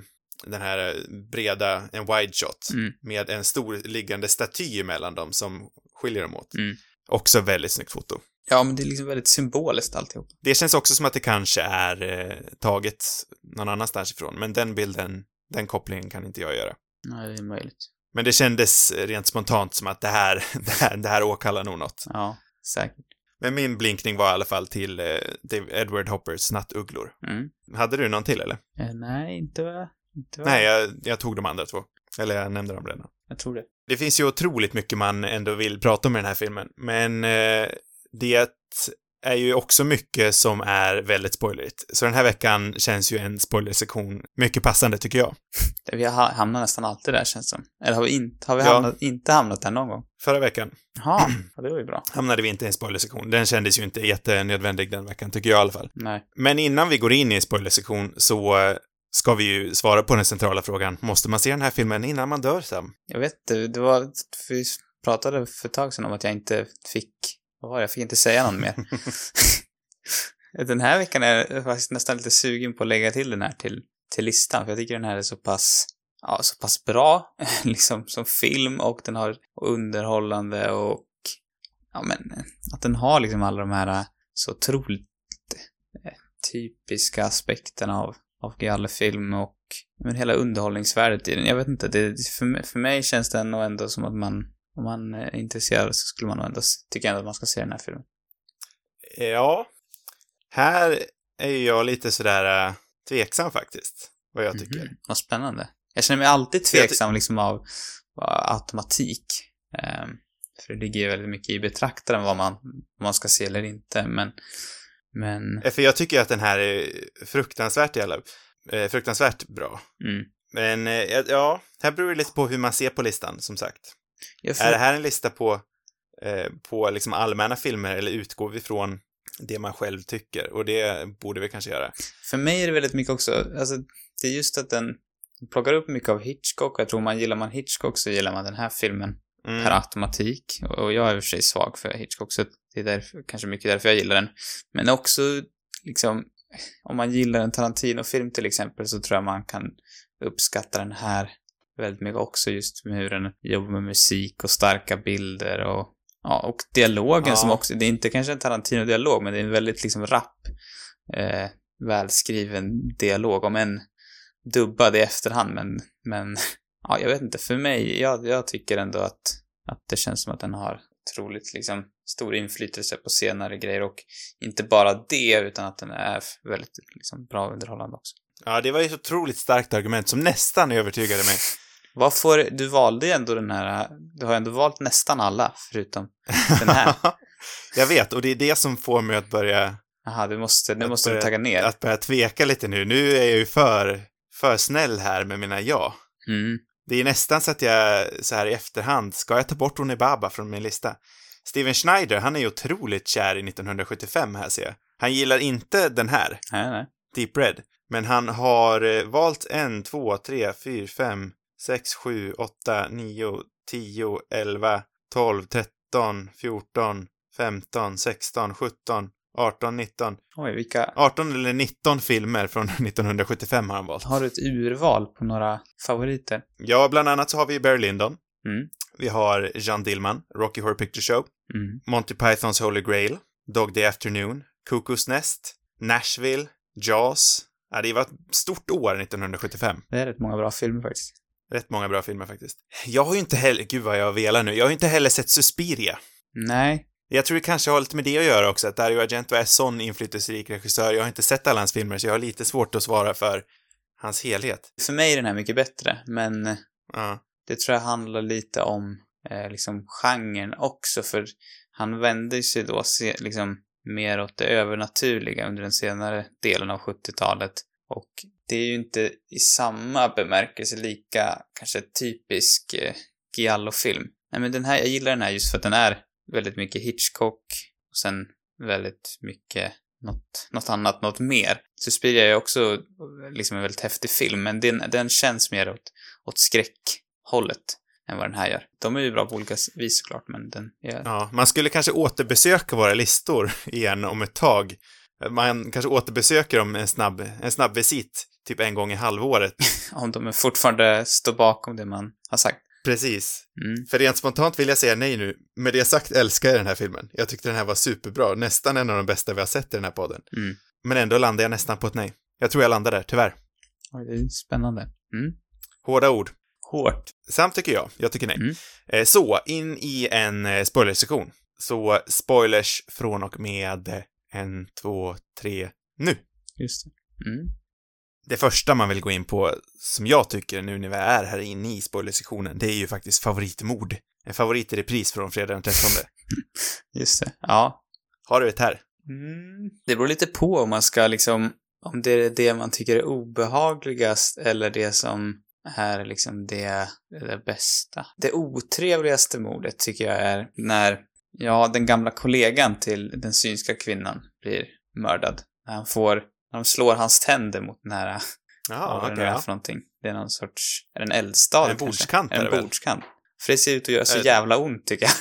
Speaker 1: den här breda, en wide shot,
Speaker 2: Mm.
Speaker 1: med en stor liggande staty emellan dem som skiljer dem åt.
Speaker 2: Mm.
Speaker 1: Också väldigt snyggt foto.
Speaker 2: Ja, men det är liksom väldigt symboliskt alltihop.
Speaker 1: Det känns också som att det kanske är eh, taget någon annanstans ifrån, men den bilden, den kopplingen kan inte jag göra.
Speaker 2: Nej, det är möjligt.
Speaker 1: Men det kändes rent spontant som att det här, (laughs) det här, det här åkallar nog något.
Speaker 2: Ja, säkert.
Speaker 1: Men min blinkning var i alla fall till eh, Edward Hoppers Nattugglor.
Speaker 2: Mm.
Speaker 1: Hade du någon till eller?
Speaker 2: Eh, nej, inte. Inte.
Speaker 1: Nej, jag, jag tog de andra två. Eller jag nämnde dem redan.
Speaker 2: Jag tror det.
Speaker 1: Det finns ju otroligt mycket man ändå vill prata om i den här filmen, men eh, det är ju också mycket som är väldigt spoilerigt. Så den här veckan känns ju en spoilersektion mycket passande, tycker jag.
Speaker 2: Vi har hamnat nästan alltid där, känns det som. Eller har vi, inte, har vi
Speaker 1: Ja.
Speaker 2: hamnat, inte hamnat där någon gång?
Speaker 1: Förra veckan
Speaker 2: Jaha, (clears throat) ja, det var ju bra.
Speaker 1: hamnade vi inte i en spoilersektion. Den kändes ju inte jättenödvändig den veckan, tycker jag i alla fall.
Speaker 2: Nej.
Speaker 1: Men innan vi går in i en spoilersektion så eh, ska vi ju svara på den centrala frågan. Måste man se den här filmen innan man dör, Sam?
Speaker 2: Jag vet inte, det var... Vi pratade för ett tag sedan om att jag inte fick... Det? Jag fick inte säga någon mer. (laughs) den här veckan är jag faktiskt nästan lite sugen på att lägga till den här till, till listan, för jag tycker den här är så pass... Ja, så pass bra, (laughs) liksom, som film och den har underhållande och... Ja, men att den har liksom alla de här så otroligt eh, typiska aspekterna av, av gallerfilm och men hela underhållningsvärdet i den. Jag vet inte, det, för, mig- för mig känns det nog ändå som att man, om man är intresserad så skulle man nog ändå, tycker ändå att man ska se den här filmen.
Speaker 1: Ja. Här är ju jag lite sådär äh, tveksam faktiskt, vad jag tycker.
Speaker 2: Mhm, Vad spännande. Jag känner mig alltid tveksam liksom av, av automatik. Ehm, för det ligger ju väldigt mycket i betraktaren vad man, vad man ska se eller inte, men, men,
Speaker 1: För jag tycker att den här är fruktansvärt jävla, eh, fruktansvärt bra.
Speaker 2: mm.
Speaker 1: Men eh, ja, här beror det lite på hur man ser på listan, som sagt.
Speaker 2: Jag
Speaker 1: Är det här en lista på, eh, på liksom allmänna filmer eller utgår vi från det man själv tycker? Och det borde vi kanske göra.
Speaker 2: för mig är det väldigt mycket också, alltså, det är just att den plockar upp mycket av Hitchcock, jag tror man gillar man Hitchcock så gillar man den här filmen.
Speaker 1: Mm.
Speaker 2: per automatik. Och jag är i och för sig svag för Hitchcock, så det är därför, kanske mycket därför jag gillar den. Men också, liksom, om man gillar en Tarantino-film till exempel, så tror jag man kan uppskatta den här väldigt mycket också, just med hur den jobbar med musik och starka bilder och, ja, och dialogen
Speaker 1: Ja.
Speaker 2: som också, det är inte kanske en Tarantino-dialog, men det är en väldigt liksom rapp, eh, välskriven dialog, om en dubbad i efterhand, men, men (laughs) ja, jag vet inte, för mig, jag, jag tycker ändå att, att det känns som att den har otroligt liksom stor inflytelse på senare grejer och inte bara det, utan att den är väldigt liksom bra underhållande också.
Speaker 1: Ja, det var ju ett otroligt starkt argument som nästan övertygade mig. (laughs)
Speaker 2: Vad får, du valde ju ändå den här, du har ändå valt nästan alla, förutom den här. (laughs)
Speaker 1: jag vet, och det är det som får mig att börja,
Speaker 2: Jaha, du måste, nu måste du
Speaker 1: börja-
Speaker 2: tagga ner.
Speaker 1: att börja tveka lite nu. Nu är jag ju för, för snäll här med mina ja.
Speaker 2: Mm.
Speaker 1: Det är nästan så att jag så här i efterhand, ska jag ta bort Onibaba från min lista? Steven Schneider, han är ju otroligt kär i 1975 här ser jag. Han gillar inte den här,
Speaker 2: Nej, nej.
Speaker 1: Deep Red, men han har eh, valt en, två, tre, fyra, fem, sex, sju, åtta, nio, tio, elva, tolv, tretton, fjorton, femton, sexton, sjutton, arton, nitton,
Speaker 2: Oj, vilka,
Speaker 1: 18 eller 19 filmer från (laughs) 1975 har han valt.
Speaker 2: har du ett urval på några favoriter?
Speaker 1: Ja, bland annat så har vi Barry Lyndon.
Speaker 2: Mm.
Speaker 1: Vi har Jean Dillman, Rocky Horror Picture Show,
Speaker 2: Mm.
Speaker 1: Monty Pythons Holy Grail, Dog Day Afternoon, Cuckoo's Nest, Nashville, Jaws. Ja, det var ett stort år 1975.
Speaker 2: Det är rätt många bra filmer faktiskt.
Speaker 1: Rätt många bra filmer faktiskt. Jag har ju inte heller, gud vad jag velar nu, jag har ju inte heller sett Suspiria.
Speaker 2: Nej,
Speaker 1: Jag tror det kanske har lite med det att göra också, att Dario Argento är sån inflytelserik regissör. Jag har inte sett alla hans filmer, så jag har lite svårt att svara för hans helhet.
Speaker 2: för mig är den här mycket bättre, men
Speaker 1: Ja.
Speaker 2: det tror jag handlar lite om eh, liksom genren också, för han vände sig då se, liksom mer åt det övernaturliga under den senare delen av 70-talet. Och det är ju inte i samma bemärkelse lika kanske typisk eh, Giallo-film. Nej men den här, jag gillar den här just för att den är väldigt mycket Hitchcock och sen väldigt mycket något, något annat, något mer. Suspiria är också eh, liksom en väldigt häftig film, men den, den känns mer åt, åt skräckhållet än vad den här gör. De är ju bra på olika vis såklart, men den är...
Speaker 1: Ja, man skulle kanske återbesöka våra listor igen om ett tag. Man kanske återbesöker dem en snabb, en snabb visit, typ en gång i halvåret. (laughs)
Speaker 2: Om de fortfarande står bakom det man har sagt.
Speaker 1: Precis.
Speaker 2: Mm.
Speaker 1: För rent spontant vill jag säga nej nu. Med det sagt älskar jag den här filmen. Jag tyckte den här var superbra. Nästan en av de bästa vi har sett i den här podden.
Speaker 2: Mm.
Speaker 1: Men ändå landar jag nästan på ett nej. Jag tror jag landar där, tyvärr.
Speaker 2: Oj, det är spännande. Mm.
Speaker 1: Hårda ord.
Speaker 2: Hårt.
Speaker 1: Sam tycker jag. Jag tycker nej.
Speaker 2: Mm.
Speaker 1: Eh, Så, in i en eh, spoilersektion. Så, spoilers från och med en, två, tre, nu.
Speaker 2: Just det. Mm.
Speaker 1: Det första man vill gå in på, som jag tycker nu när vi är här inne i spoilersektionen, det är ju faktiskt favoritmord. En favorit i repris från fredag den 13. (laughs)
Speaker 2: Just det. Ja.
Speaker 1: Har du ett här?
Speaker 2: Mm. Det beror lite på om man ska liksom, om det är det man tycker är obehagligast eller det som är liksom det, det bästa. Det otrevligaste mordet tycker jag är när, ja, den gamla kollegan till den synska kvinnan blir mördad. När han får, när de slår hans tänder mot den här,
Speaker 1: Ja,
Speaker 2: vad
Speaker 1: okej.
Speaker 2: det är
Speaker 1: ja.
Speaker 2: för någonting. Det är någon sorts, är det en eldstad
Speaker 1: En bordskant är det
Speaker 2: En
Speaker 1: väl?
Speaker 2: bordskant. För det ser ut att göra så jävla ont tycker jag.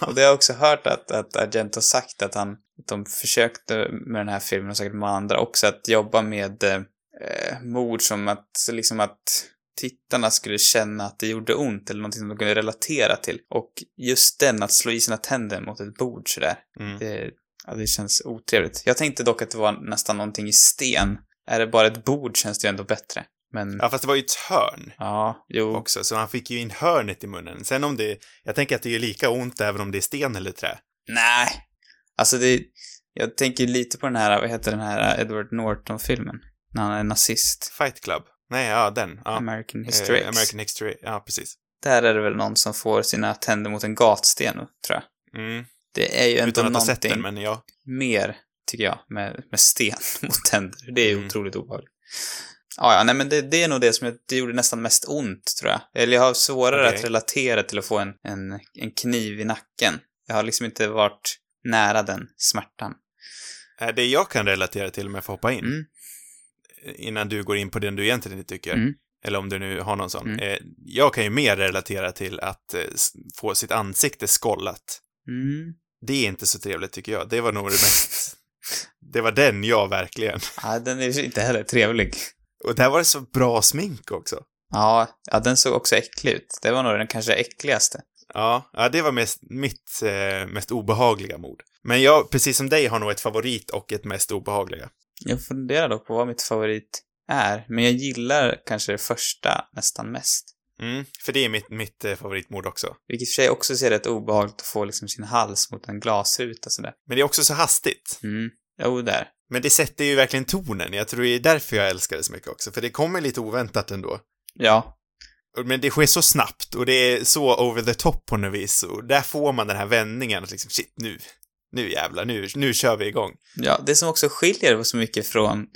Speaker 2: (laughs) Och det har jag också hört att, att Argento sagt att han, att de försökte med den här filmen och säkert med andra också att jobba med eh, mord som att, liksom att tittarna skulle känna att det gjorde ont eller någonting som de kunde relatera till. Och just den, att slå i sina tänder mot ett bord sådär,
Speaker 1: Mm.
Speaker 2: det, ja, det känns otrevligt. Jag tänkte dock att det var nästan någonting i sten. Är det bara ett bord känns det ju ändå bättre. Men,
Speaker 1: Ja, fast det var ju ett hörn
Speaker 2: ja, jo.
Speaker 1: också, så han fick ju in hörnet i munnen. Sen om det, jag tänker att det är lika ont även om det är sten eller trä.
Speaker 2: Nej. Alltså det, jag tänker lite på den här, vad heter den här Edward Norton-filmen? När han är nazist.
Speaker 1: Fight Club. Nej, ja, den. Ja.
Speaker 2: American History
Speaker 1: Eh. American History, ja, precis.
Speaker 2: Där är det väl någon som får sina tänder mot en gatsten, tror jag.
Speaker 1: Mm.
Speaker 2: Det är ju ändå någonting
Speaker 1: den, men ja.
Speaker 2: mer, tycker jag, med, med sten (laughs) mot tänder. Det är ju
Speaker 1: Mm.
Speaker 2: otroligt obehagligt. Ja, ja, nej men det, det är nog det som jag, det gjorde nästan mest ont, tror jag. Eller jag har svårare
Speaker 1: Okej.
Speaker 2: att relatera till att få en, en, en kniv i nacken. Jag har liksom inte varit nära den smärtan.
Speaker 1: Eh, Det jag kan relatera till om jag får hoppa in,
Speaker 2: Mm.
Speaker 1: Innan du går in på den du egentligen inte tycker,
Speaker 2: Mm.
Speaker 1: eller om du nu har någon sån.
Speaker 2: Mm.
Speaker 1: Eh, jag kan ju mer relatera till att eh, få sitt ansikte skollat.
Speaker 2: Mm.
Speaker 1: Det är inte så trevligt tycker jag. Det var nog det mest... (laughs) det var den jag verkligen.
Speaker 2: Ja, den är inte heller trevlig.
Speaker 1: Och där var det så bra smink också.
Speaker 2: Ja, ja, den såg också äcklig ut. Det var nog den kanske äckligaste.
Speaker 1: Ja, ja det var mest, mitt eh, mest obehagliga mord. Men jag, precis som dig, har nog ett favorit och ett mest obehagliga.
Speaker 2: Jag funderar dock på vad mitt favorit är, men jag gillar kanske det första nästan mest.
Speaker 1: Mm, för det är mitt, mitt eh, favoritmord också.
Speaker 2: Vilket i och för sig också ser rätt obehagligt att få liksom sin hals mot en glasruta sådär.
Speaker 1: Men det är också så hastigt.
Speaker 2: Mm. Jo, där.
Speaker 1: Men det sätter ju verkligen tonen. Jag tror det är därför jag älskar det så mycket också, för det kommer lite oväntat ändå.
Speaker 2: Ja.
Speaker 1: Men det sker så snabbt och det är så over the top på något vis. Och där får man den här vändningen att liksom, shit, nu, nu jävlar, nu, nu kör vi igång.
Speaker 2: Ja, det som också skiljer så mycket från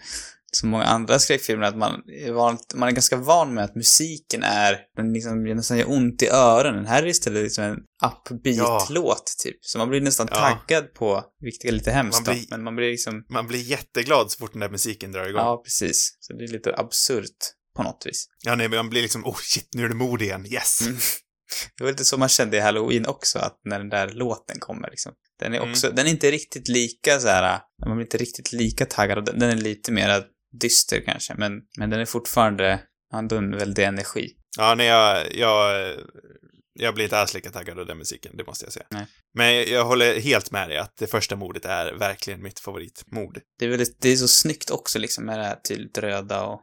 Speaker 2: så många andra skräckfilmer är att man är, van, man är ganska van med att musiken är, den liksom nästan gör ont i öronen. Här är istället liksom en upbeat-låt, typ. Så man blir nästan
Speaker 1: Ja.
Speaker 2: taggad på, vilket är lite hemskt
Speaker 1: Man
Speaker 2: då,
Speaker 1: blir-
Speaker 2: men man blir liksom,
Speaker 1: Man blir jätteglad så fort den där musiken drar igång. Ja,
Speaker 2: ja, precis. Så det är lite absurt på något vis.
Speaker 1: nej, men man blir liksom, oh shit, nu är det mord igen, yes!
Speaker 2: Mm. Det var lite så man kände i Halloween också, att när den där låten kommer liksom. Den är
Speaker 1: Mm.
Speaker 2: också, den är inte riktigt lika så här. man blir inte riktigt lika taggad den, den är lite mer dyster kanske, men, men den är fortfarande, ändå en väldig energi.
Speaker 1: Ja, nej, jag, jag, jag blir inte alls lika taggad av den musiken, det måste jag säga.
Speaker 2: Nej.
Speaker 1: Men jag, håller helt med dig att det första mordet är verkligen mitt favoritmord.
Speaker 2: Det är väldigt, det är så snyggt också liksom med det här tydligt röda och,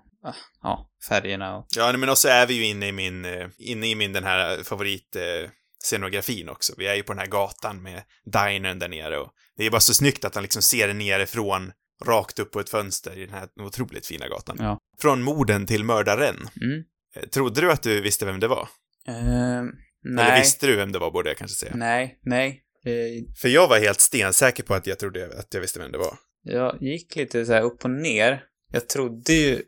Speaker 2: ja, färgerna och,
Speaker 1: Ja, men också är vi ju inne i min, eh, inne i min den här favorit eh, scenografin också. Vi är ju på den här gatan med dinern där nere och det är bara så snyggt att han liksom ser nerifrån rakt upp på ett fönster i den här otroligt fina gatan.
Speaker 2: Ja.
Speaker 1: Från morden till mördaren.
Speaker 2: mm.
Speaker 1: Eh, Trodde du att du visste vem det var? Eller
Speaker 2: nej,
Speaker 1: visste du vem det var, borde jag kanske säga.
Speaker 2: nej, nej. Eh,
Speaker 1: För jag var helt stensäker på att jag trodde att jag visste vem det var.
Speaker 2: Jag gick lite så här upp och ner. Jag trodde ju...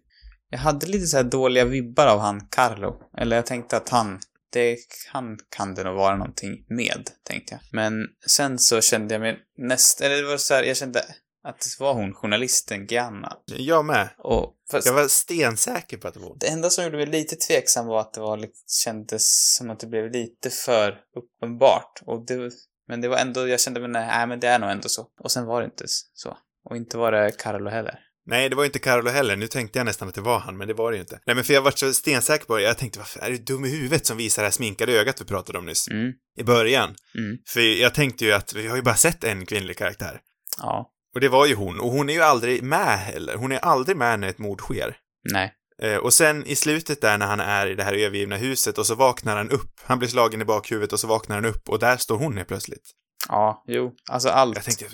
Speaker 2: Jag hade lite så här dåliga vibbar av han Carlo. Eller jag tänkte att han... Det, han kan det nog vara någonting med, tänkte jag. Men sen så kände jag mig näst... Eller det var så här, jag kände att det var hon, journalisten Gianna.
Speaker 1: Jag med.
Speaker 2: Och... Fast
Speaker 1: Jag var stensäker på att det var hon.
Speaker 2: det enda som gjorde mig lite tveksam var att det var kändes som att det blev lite för uppenbart. Och det, men det var ändå, jag kände, men nej, nej, men det är nog ändå så. Och sen var det inte så. Och inte var det Carlo heller.
Speaker 1: Nej, det var inte Carlo heller. Nu tänkte jag nästan att det var han, men det var det ju inte. Nej, men för jag var så stensäker på det. Jag tänkte, varför är du dum i huvudet som visar det här sminkade ögat vi pratade om nyss?
Speaker 2: Mm.
Speaker 1: I början.
Speaker 2: Mm.
Speaker 1: För jag tänkte ju att vi har ju bara sett en kvinnlig karaktär.
Speaker 2: Ja.
Speaker 1: Och det var ju hon. Och hon är ju aldrig med heller. Hon är aldrig med när ett mord sker.
Speaker 2: Nej.
Speaker 1: Eh, och sen i slutet där när han är i det här övergivna huset och så vaknar han upp. Han blir slagen i bakhuvudet och så vaknar han upp och där står hon helt plötsligt.
Speaker 2: Ja, jo. Alltså allt.
Speaker 1: Jag tänkte,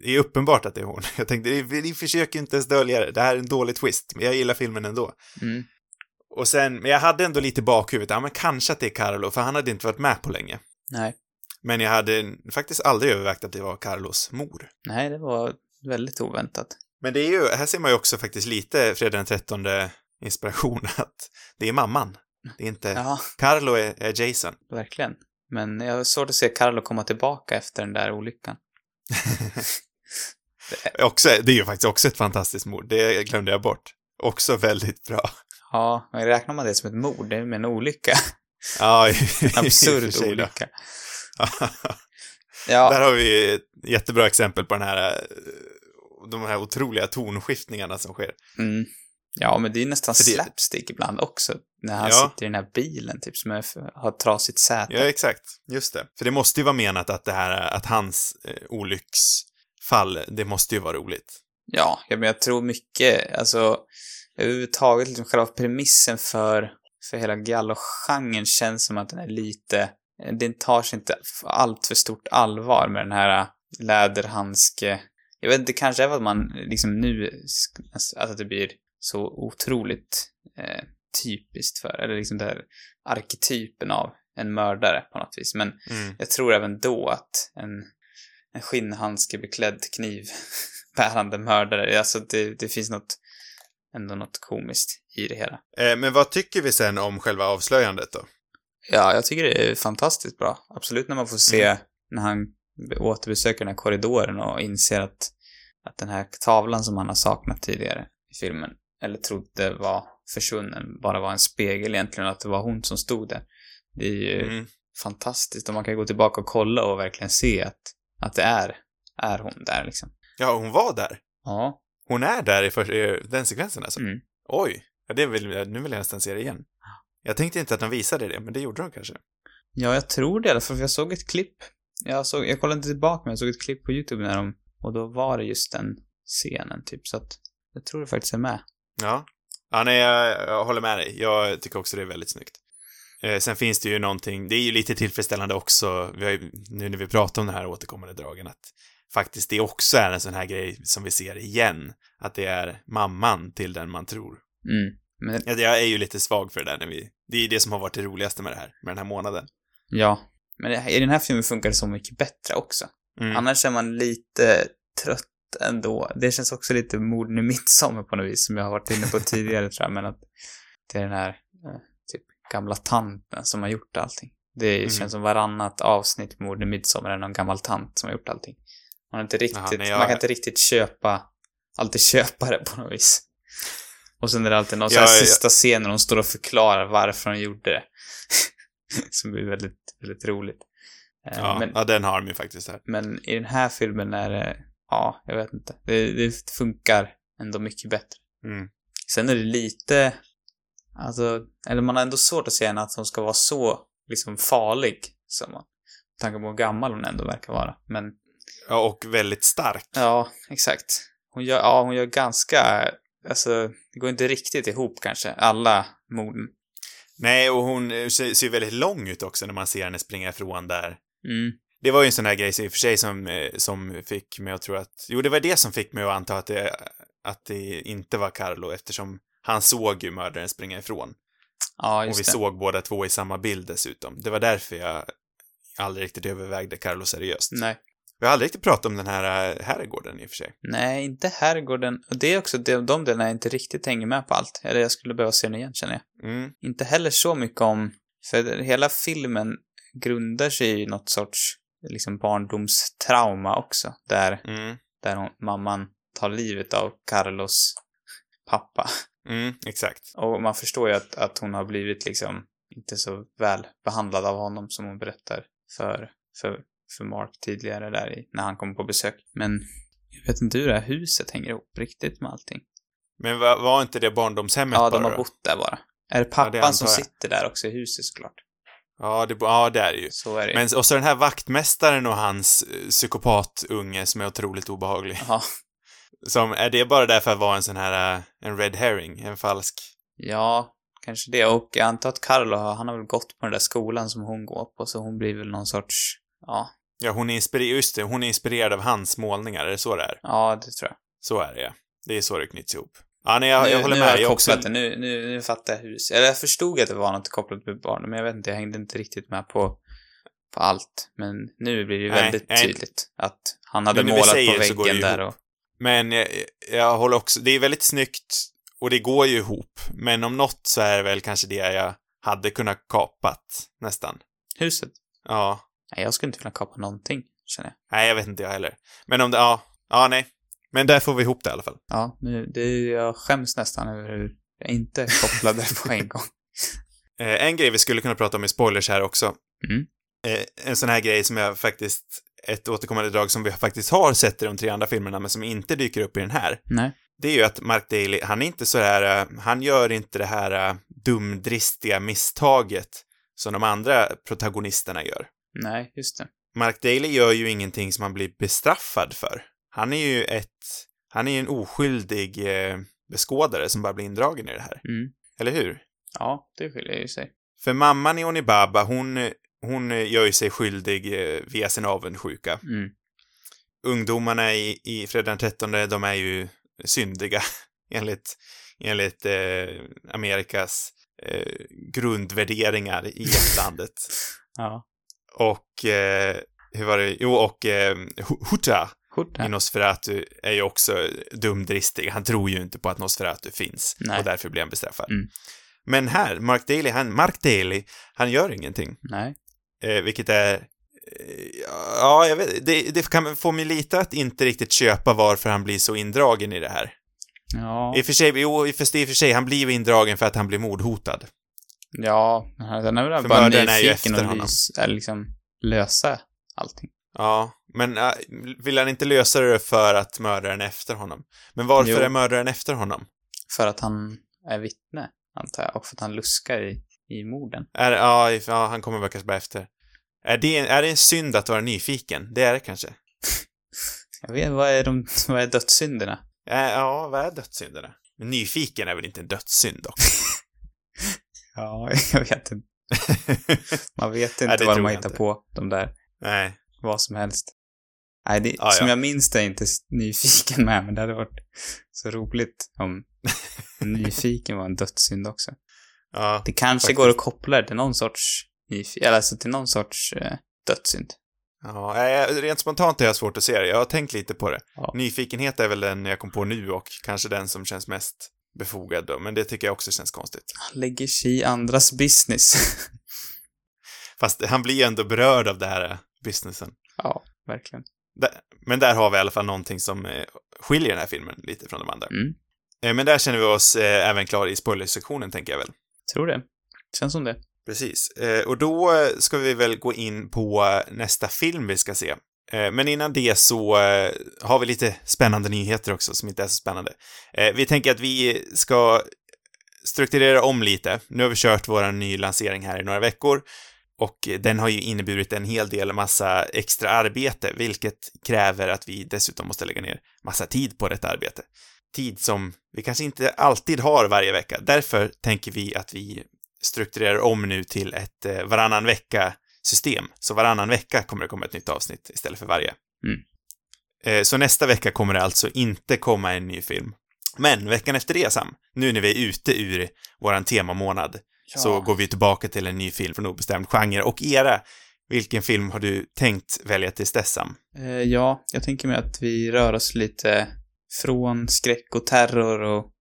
Speaker 1: det är uppenbart att det är hon. (laughs) Jag tänkte, ni försöker inte ens dölja det. Det här är en dålig twist, men jag gillar filmen ändå.
Speaker 2: Mm.
Speaker 1: Och sen, men jag hade ändå lite i bakhuvudet, ja men kanske att det är Carlo, för han hade inte varit med på länge.
Speaker 2: Nej.
Speaker 1: Men jag hade faktiskt aldrig övervägt att det var Carlos mor.
Speaker 2: Nej, det var väldigt oväntat.
Speaker 1: Men det är ju, här ser man ju också faktiskt lite fredag den 13 inspiration, (laughs) att det är mamman. Det är inte,
Speaker 2: Ja,
Speaker 1: Carlo är, är Jason.
Speaker 2: verkligen. Men jag har svårt att se Carlo komma tillbaka efter den där olyckan. (laughs)
Speaker 1: Också, det är ju faktiskt också ett fantastiskt mord, det glömde jag bort. Också väldigt bra.
Speaker 2: Ja, men räknar man det som ett mord? Det är med en olycka. (laughs)
Speaker 1: Ja, i-
Speaker 2: En
Speaker 1: i
Speaker 2: absurd
Speaker 1: då.
Speaker 2: olycka. (laughs)
Speaker 1: Där
Speaker 2: Ja,
Speaker 1: har vi ett jättebra exempel på den här, eh, de här otroliga tonskiftningarna som sker.
Speaker 2: mm. ja, men det är nästan
Speaker 1: det-
Speaker 2: slapstick ibland också. När han
Speaker 1: Ja.
Speaker 2: sitter i den här bilen, typ, som är, har trasigt säte.
Speaker 1: Ja, exakt. Just det. För det måste ju vara menat att det här, att hans eh, olycksfall, det måste ju vara roligt.
Speaker 2: Ja, ja, men jag tror mycket, alltså, överhuvudtaget liksom själva premissen för, för hela Gallo-genren känns som att den är lite, den tar sig inte allt för stort allvar med den här läderhandske, jag vet inte, kanske är för att man liksom nu, sk- att det blir så otroligt eh, typiskt för, eller liksom den här arketypen av en mördare på något vis, men
Speaker 1: Mm.
Speaker 2: jag tror även då att en, en skinnhandske beklädd kniv (laughs) bärande mördare, alltså det, det finns något, ändå något komiskt i det hela.
Speaker 1: Eh, men vad tycker vi sen om själva avslöjandet då?
Speaker 2: Ja, jag tycker det är fantastiskt bra. Absolut när man får se när han återbesöker den här korridoren och inser att, att den här tavlan som han har saknat tidigare i filmen, eller trodde var försvunnen, bara var en spegel egentligen och att det var hon som stod där. Det är ju
Speaker 1: Mm.
Speaker 2: fantastiskt och man kan gå tillbaka och kolla och verkligen se att, att det är, är hon där liksom.
Speaker 1: Ja, hon var där.
Speaker 2: Ja.
Speaker 1: Hon är där i för, i den sekvensen alltså.
Speaker 2: Mm.
Speaker 1: Oj. Ja, det vill, nu vill jag nästan se det igen. Jag tänkte inte att de visade det, men det gjorde de kanske.
Speaker 2: Ja, jag tror det i alla fall, för jag såg ett klipp. Jag, såg, jag kollade inte tillbaka, men jag såg ett klipp på YouTube när de, och då var det just den scenen, typ, så att jag tror det faktiskt är med.
Speaker 1: Ja. Ja, nej, jag, jag håller med dig. Jag tycker också det är väldigt snyggt. Eh, sen finns det ju någonting, det är ju lite tillfredsställande också, vi har ju, nu när vi pratar om den här återkommande dragen, att faktiskt det också är en sån här grej som vi ser igen. Att det är mamman till den man tror.
Speaker 2: Mm. Men,
Speaker 1: Jag, jag är ju lite svag för det där när vi, det är ju det som har varit det roligaste med det här, med den här månaden.
Speaker 2: ja. Men det- i den här filmen funkar det så mycket bättre också.
Speaker 1: Mm.
Speaker 2: Annars är man lite trött ändå. Det känns också lite morden i midsommar på något vis, som jag har varit inne på (laughs) tidigare tror jag, men att det är den här, eh, gamla tanten som har gjort allting. Det
Speaker 1: Mm.
Speaker 2: känns som varannat avsnitt mord i midsommar är någon gammal tant som har gjort allting. Man, inte riktigt,
Speaker 1: nej, jag-
Speaker 2: man kan inte riktigt köpa, alltid köpa det på något vis. Och sen är det alltid någon
Speaker 1: Ja,
Speaker 2: sån här
Speaker 1: ja.
Speaker 2: sista scen när de står och förklarar varför de gjorde det. (laughs) som är väldigt, väldigt roligt. Eh,
Speaker 1: Ja,
Speaker 2: men,
Speaker 1: ja, den har de ju faktiskt här.
Speaker 2: men i den här filmen är det, ja, jag vet inte. Det, det funkar ändå mycket bättre.
Speaker 1: Mm.
Speaker 2: Sen är det lite, alltså, eller man har ändå svårt att se henne att hon ska vara så, liksom farlig, som man. Med tanke på hur gammal hon ändå verkar vara. Men,
Speaker 1: Ja, och väldigt stark.
Speaker 2: ja, exakt. Hon gör, ja, hon gör ganska, alltså, det går inte riktigt ihop kanske, alla morden.
Speaker 1: Nej, och hon eh, ser, ser väldigt lång ut också när man ser henne springa ifrån där.
Speaker 2: Mm.
Speaker 1: Det var ju en sån här grej så i och för sig som, eh, som fick mig att tro att, jo det var det som fick mig att anta att det, att det inte var Carlo eftersom han såg ju mördaren springa ifrån.
Speaker 2: Ja,
Speaker 1: Och
Speaker 2: just
Speaker 1: vi
Speaker 2: det.
Speaker 1: såg båda två i samma bild dessutom. Det var därför jag aldrig riktigt övervägde Carlo seriöst.
Speaker 2: Nej.
Speaker 1: Vi har aldrig riktigt pratat om den här äh, herrgården i och för sig.
Speaker 2: Nej, inte herrgården. Och det är också de, de delarna jag inte riktigt hänger med på allt. Eller jag skulle behöva se den igen, känner jag.
Speaker 1: Mm,
Speaker 2: Inte heller så mycket om... För hela filmen grundar sig i något sorts liksom barndomstrauma också. Där,
Speaker 1: mm,
Speaker 2: där hon, mamman tar livet av Carlos pappa.
Speaker 1: Mm, exakt.
Speaker 2: Och man förstår ju att, att hon har blivit liksom inte så väl behandlad av honom som hon berättar för, för, för Mark tidigare där i, när han kom på besök. Men jag vet inte hur det här huset hänger ihop riktigt med allting.
Speaker 1: Men var, var inte det barndomshemmet
Speaker 2: Ja,
Speaker 1: bara
Speaker 2: de har
Speaker 1: då?
Speaker 2: bott där bara. Är det
Speaker 1: Ja,
Speaker 2: pappan
Speaker 1: det antar
Speaker 2: som sitter där också i huset såklart?
Speaker 1: Ja, det, ja, det är det ju.
Speaker 2: Så är det
Speaker 1: Men, och så den här vaktmästaren och hans eh, psykopatunge som är otroligt obehaglig.
Speaker 2: Ja. (laughs)
Speaker 1: Som, är det bara där för att vara en sån här, eh, en red herring? En falsk?
Speaker 2: Ja, kanske det. Och jag antar att Carlo, har- han har väl gått på den där skolan som hon går på, så hon blir väl någon sorts... Ja,
Speaker 1: Ja, hon är inspirerad, just det, hon är inspirerad av hans målningar, är det så det är?
Speaker 2: ja det tror jag.
Speaker 1: Så är det, ja. Det är så det knyts ihop. Ja, nej, jag,
Speaker 2: nu,
Speaker 1: jag håller
Speaker 2: nu
Speaker 1: med.
Speaker 2: har jag
Speaker 1: också...
Speaker 2: det. Nu, nu, nu fattar jag hus. Eller jag förstod att det var något kopplat med barn, men jag vet inte, jag hängde inte riktigt med på, på allt. Men nu blir det ju
Speaker 1: Nej,
Speaker 2: väldigt
Speaker 1: nej.
Speaker 2: tydligt att han hade
Speaker 1: Nu
Speaker 2: målat på väggen där
Speaker 1: ihop.
Speaker 2: och...
Speaker 1: Men jag, jag håller också, det är väldigt snyggt och det går ju ihop. Men om något så är det väl kanske det jag hade kunnat kapat, nästan.
Speaker 2: Huset?
Speaker 1: Ja.
Speaker 2: Nej, jag skulle inte vilja kapa någonting, känner jag.
Speaker 1: Nej, jag vet inte jag heller. Men om det, ja, ja, nej. Men där får vi ihop det i alla fall.
Speaker 2: Ja, nu, det, jag skäms nästan över hur jag inte kopplade på en gång. (laughs)
Speaker 1: Eh, en grej vi skulle kunna prata om i spoilers här också.
Speaker 2: Mm.
Speaker 1: Eh, en sån här grej som jag faktiskt, ett återkommande drag som vi faktiskt har sett i de tre andra filmerna, men som inte dyker upp i den här.
Speaker 2: Nej.
Speaker 1: Det är ju att Mark Daly, han är inte så här, eh, han gör inte det här eh, dumdristiga misstaget som de andra protagonisterna gör.
Speaker 2: Nej, just det.
Speaker 1: Mark Daly gör ju ingenting som han blir bestraffad för. Han är ju ett, han är ju en oskyldig eh, beskådare som bara blir indragen i det här.
Speaker 2: Mm.
Speaker 1: Eller hur?
Speaker 2: Ja, det skiljer ju sig.
Speaker 1: För mamman i Onibaba, hon, hon gör ju sig skyldig eh, via sin avundsjuka.
Speaker 2: Mm.
Speaker 1: Ungdomarna i, i Fredag den 13, de är ju syndiga (laughs) enligt, enligt eh, Amerikas eh, grundvärderingar i (laughs) hjärtlandet.
Speaker 2: Ja.
Speaker 1: och, eh, hur var det? Jo, och eh, Hu- Huta
Speaker 2: Skjorta.
Speaker 1: i Nosferatu är ju också dumdristig. Han tror ju inte på att Nosferatu finns
Speaker 2: Nej.
Speaker 1: och därför blir han bestraffad.
Speaker 2: Mm.
Speaker 1: Men här, Mark Daly, han, Mark Daly, han gör ingenting.
Speaker 2: Nej.
Speaker 1: Eh, vilket är... Eh, ja, jag vet det, det kan få mig lite att inte riktigt köpa varför han blir så indragen i det här.
Speaker 2: Ja.
Speaker 1: I och för sig, jo, i och för, i och för sig, han blir ju indragen för att han blir mordhotad.
Speaker 2: Ja, den är väl
Speaker 1: För
Speaker 2: bara
Speaker 1: är
Speaker 2: nyfiken och
Speaker 1: honom.
Speaker 2: eller liksom lösa allting.
Speaker 1: Ja, men äh, vill han inte lösa det för att mördaren är efter honom? Men varför
Speaker 2: Jo.
Speaker 1: är mördaren efter honom?
Speaker 2: För att han är vittne, antar jag. Och för att han luskar i, i morden.
Speaker 1: Är, ja, ja, han kommer kanske bara efter. Är det, är det en synd att vara nyfiken? Det är det kanske. (laughs)
Speaker 2: Jag vet, vad är de, vad är dödssynderna?
Speaker 1: Äh, ja, vad är dödssynderna? Men nyfiken är väl inte en dödssynd dock? (laughs)
Speaker 2: Ja, (laughs) jag vet inte. Man vet inte vad de har
Speaker 1: jag
Speaker 2: hittat på, de där.
Speaker 1: Nej.
Speaker 2: Vad som helst. Nej, det,
Speaker 1: Ja,
Speaker 2: som
Speaker 1: ja.
Speaker 2: jag minns det är inte nyfiken med, men det hade varit så roligt om nyfiken var en dödssynd också.
Speaker 1: Ja.
Speaker 2: Det kanske
Speaker 1: Faktiskt.
Speaker 2: går att koppla det till någon sorts eller alltså till någon sorts eh, dödssynd.
Speaker 1: Ja, nej, rent spontant har jag svårt att se det. Jag har tänkt lite på det.
Speaker 2: Ja.
Speaker 1: Nyfikenhet är väl den jag kom på nu och kanske den som känns mest befogad då, men det tycker jag också känns konstigt.
Speaker 2: Han lägger sig i andras business. (laughs)
Speaker 1: Fast han blir ju ändå berörd av det här eh, businessen.
Speaker 2: ja, verkligen.
Speaker 1: Men där har vi i alla fall någonting som eh, skiljer den här filmen lite från de andra.
Speaker 2: Mm.
Speaker 1: Eh, men där känner vi oss eh, även klara i spoilersektionen, tänker jag väl.
Speaker 2: Tror det. Känns som det.
Speaker 1: Precis. Eh, och då eh, ska vi väl gå in på eh, nästa film vi ska se. Men innan det så har vi lite spännande nyheter också som inte är så spännande. Vi tänker att vi ska strukturera om lite. Nu har vi kört vår ny lansering här i några veckor och den har ju inneburit en hel del massa extra arbete, vilket kräver att vi dessutom måste lägga ner massa tid på detta arbete. Tid som vi kanske inte alltid har varje vecka. Därför tänker vi att vi strukturerar om nu till ett eh, varannan vecka-system. Så varannan vecka kommer det komma ett nytt avsnitt istället för varje.
Speaker 2: Mm.
Speaker 1: Eh, så nästa vecka kommer det alltså inte komma en ny film. Men veckan efter det, Sam, nu när vi är ute ur våran temamånad, så går vi tillbaka till en ny film från obestämd genre och era Vilken film har du tänkt välja tills dess, Sam?
Speaker 2: Eh, ja, jag tänker mig att vi rör oss lite från skräck och terror och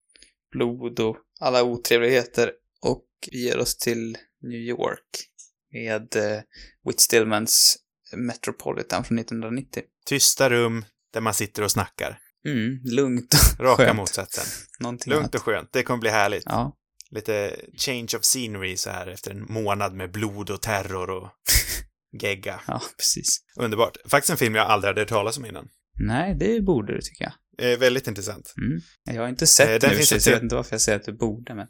Speaker 2: blod och alla otrevligheter och vi ger oss till New York med eh, Whit Stillmans Metropolitan från 1990.
Speaker 1: Tysta rum där man sitter och snackar.
Speaker 2: Mm, lugnt och
Speaker 1: Raka
Speaker 2: skönt.
Speaker 1: motsatsen. (laughs)
Speaker 2: Någonting
Speaker 1: Lugnt
Speaker 2: annat.
Speaker 1: och skönt. Det kommer bli härligt.
Speaker 2: Ja,
Speaker 1: Lite change of scenery så här efter en månad med blod och terror och (laughs) gegga.
Speaker 2: ja, precis.
Speaker 1: Underbart. Faktiskt en film jag aldrig hade hört talas om innan.
Speaker 2: Nej, det borde du tycker jag.
Speaker 1: Eh, väldigt intressant.
Speaker 2: Mm. Jag har inte
Speaker 1: Eh,
Speaker 2: sett
Speaker 1: den
Speaker 2: den nu,
Speaker 1: finns att
Speaker 2: jag vet inte varför jag säger att du borde, men...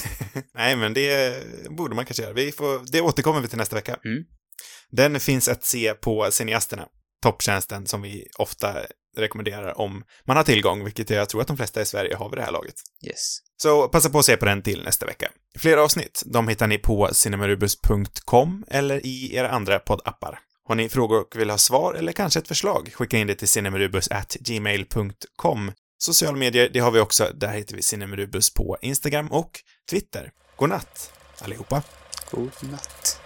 Speaker 2: (laughs)
Speaker 1: Nej, men det borde man kanske göra. Vi får, det återkommer vi till nästa vecka.
Speaker 2: Mm.
Speaker 1: Den finns att se på Cineasterna, topptjänsten som vi ofta rekommenderar om man har tillgång, vilket jag tror att de flesta i Sverige har vid det här laget.
Speaker 2: Yes.
Speaker 1: Så passa på att se på den till nästa vecka. Fler avsnitt, de hittar ni på cinemarubus.com eller i era andra poddappar. Har ni frågor och vill ha svar eller kanske ett förslag, skicka in det till cinemarubus@gmail.com. Sociala medier, det har vi också. Där heter vi Cinemarubus på Instagram och Twitter. God natt, allihopa.
Speaker 2: God natt.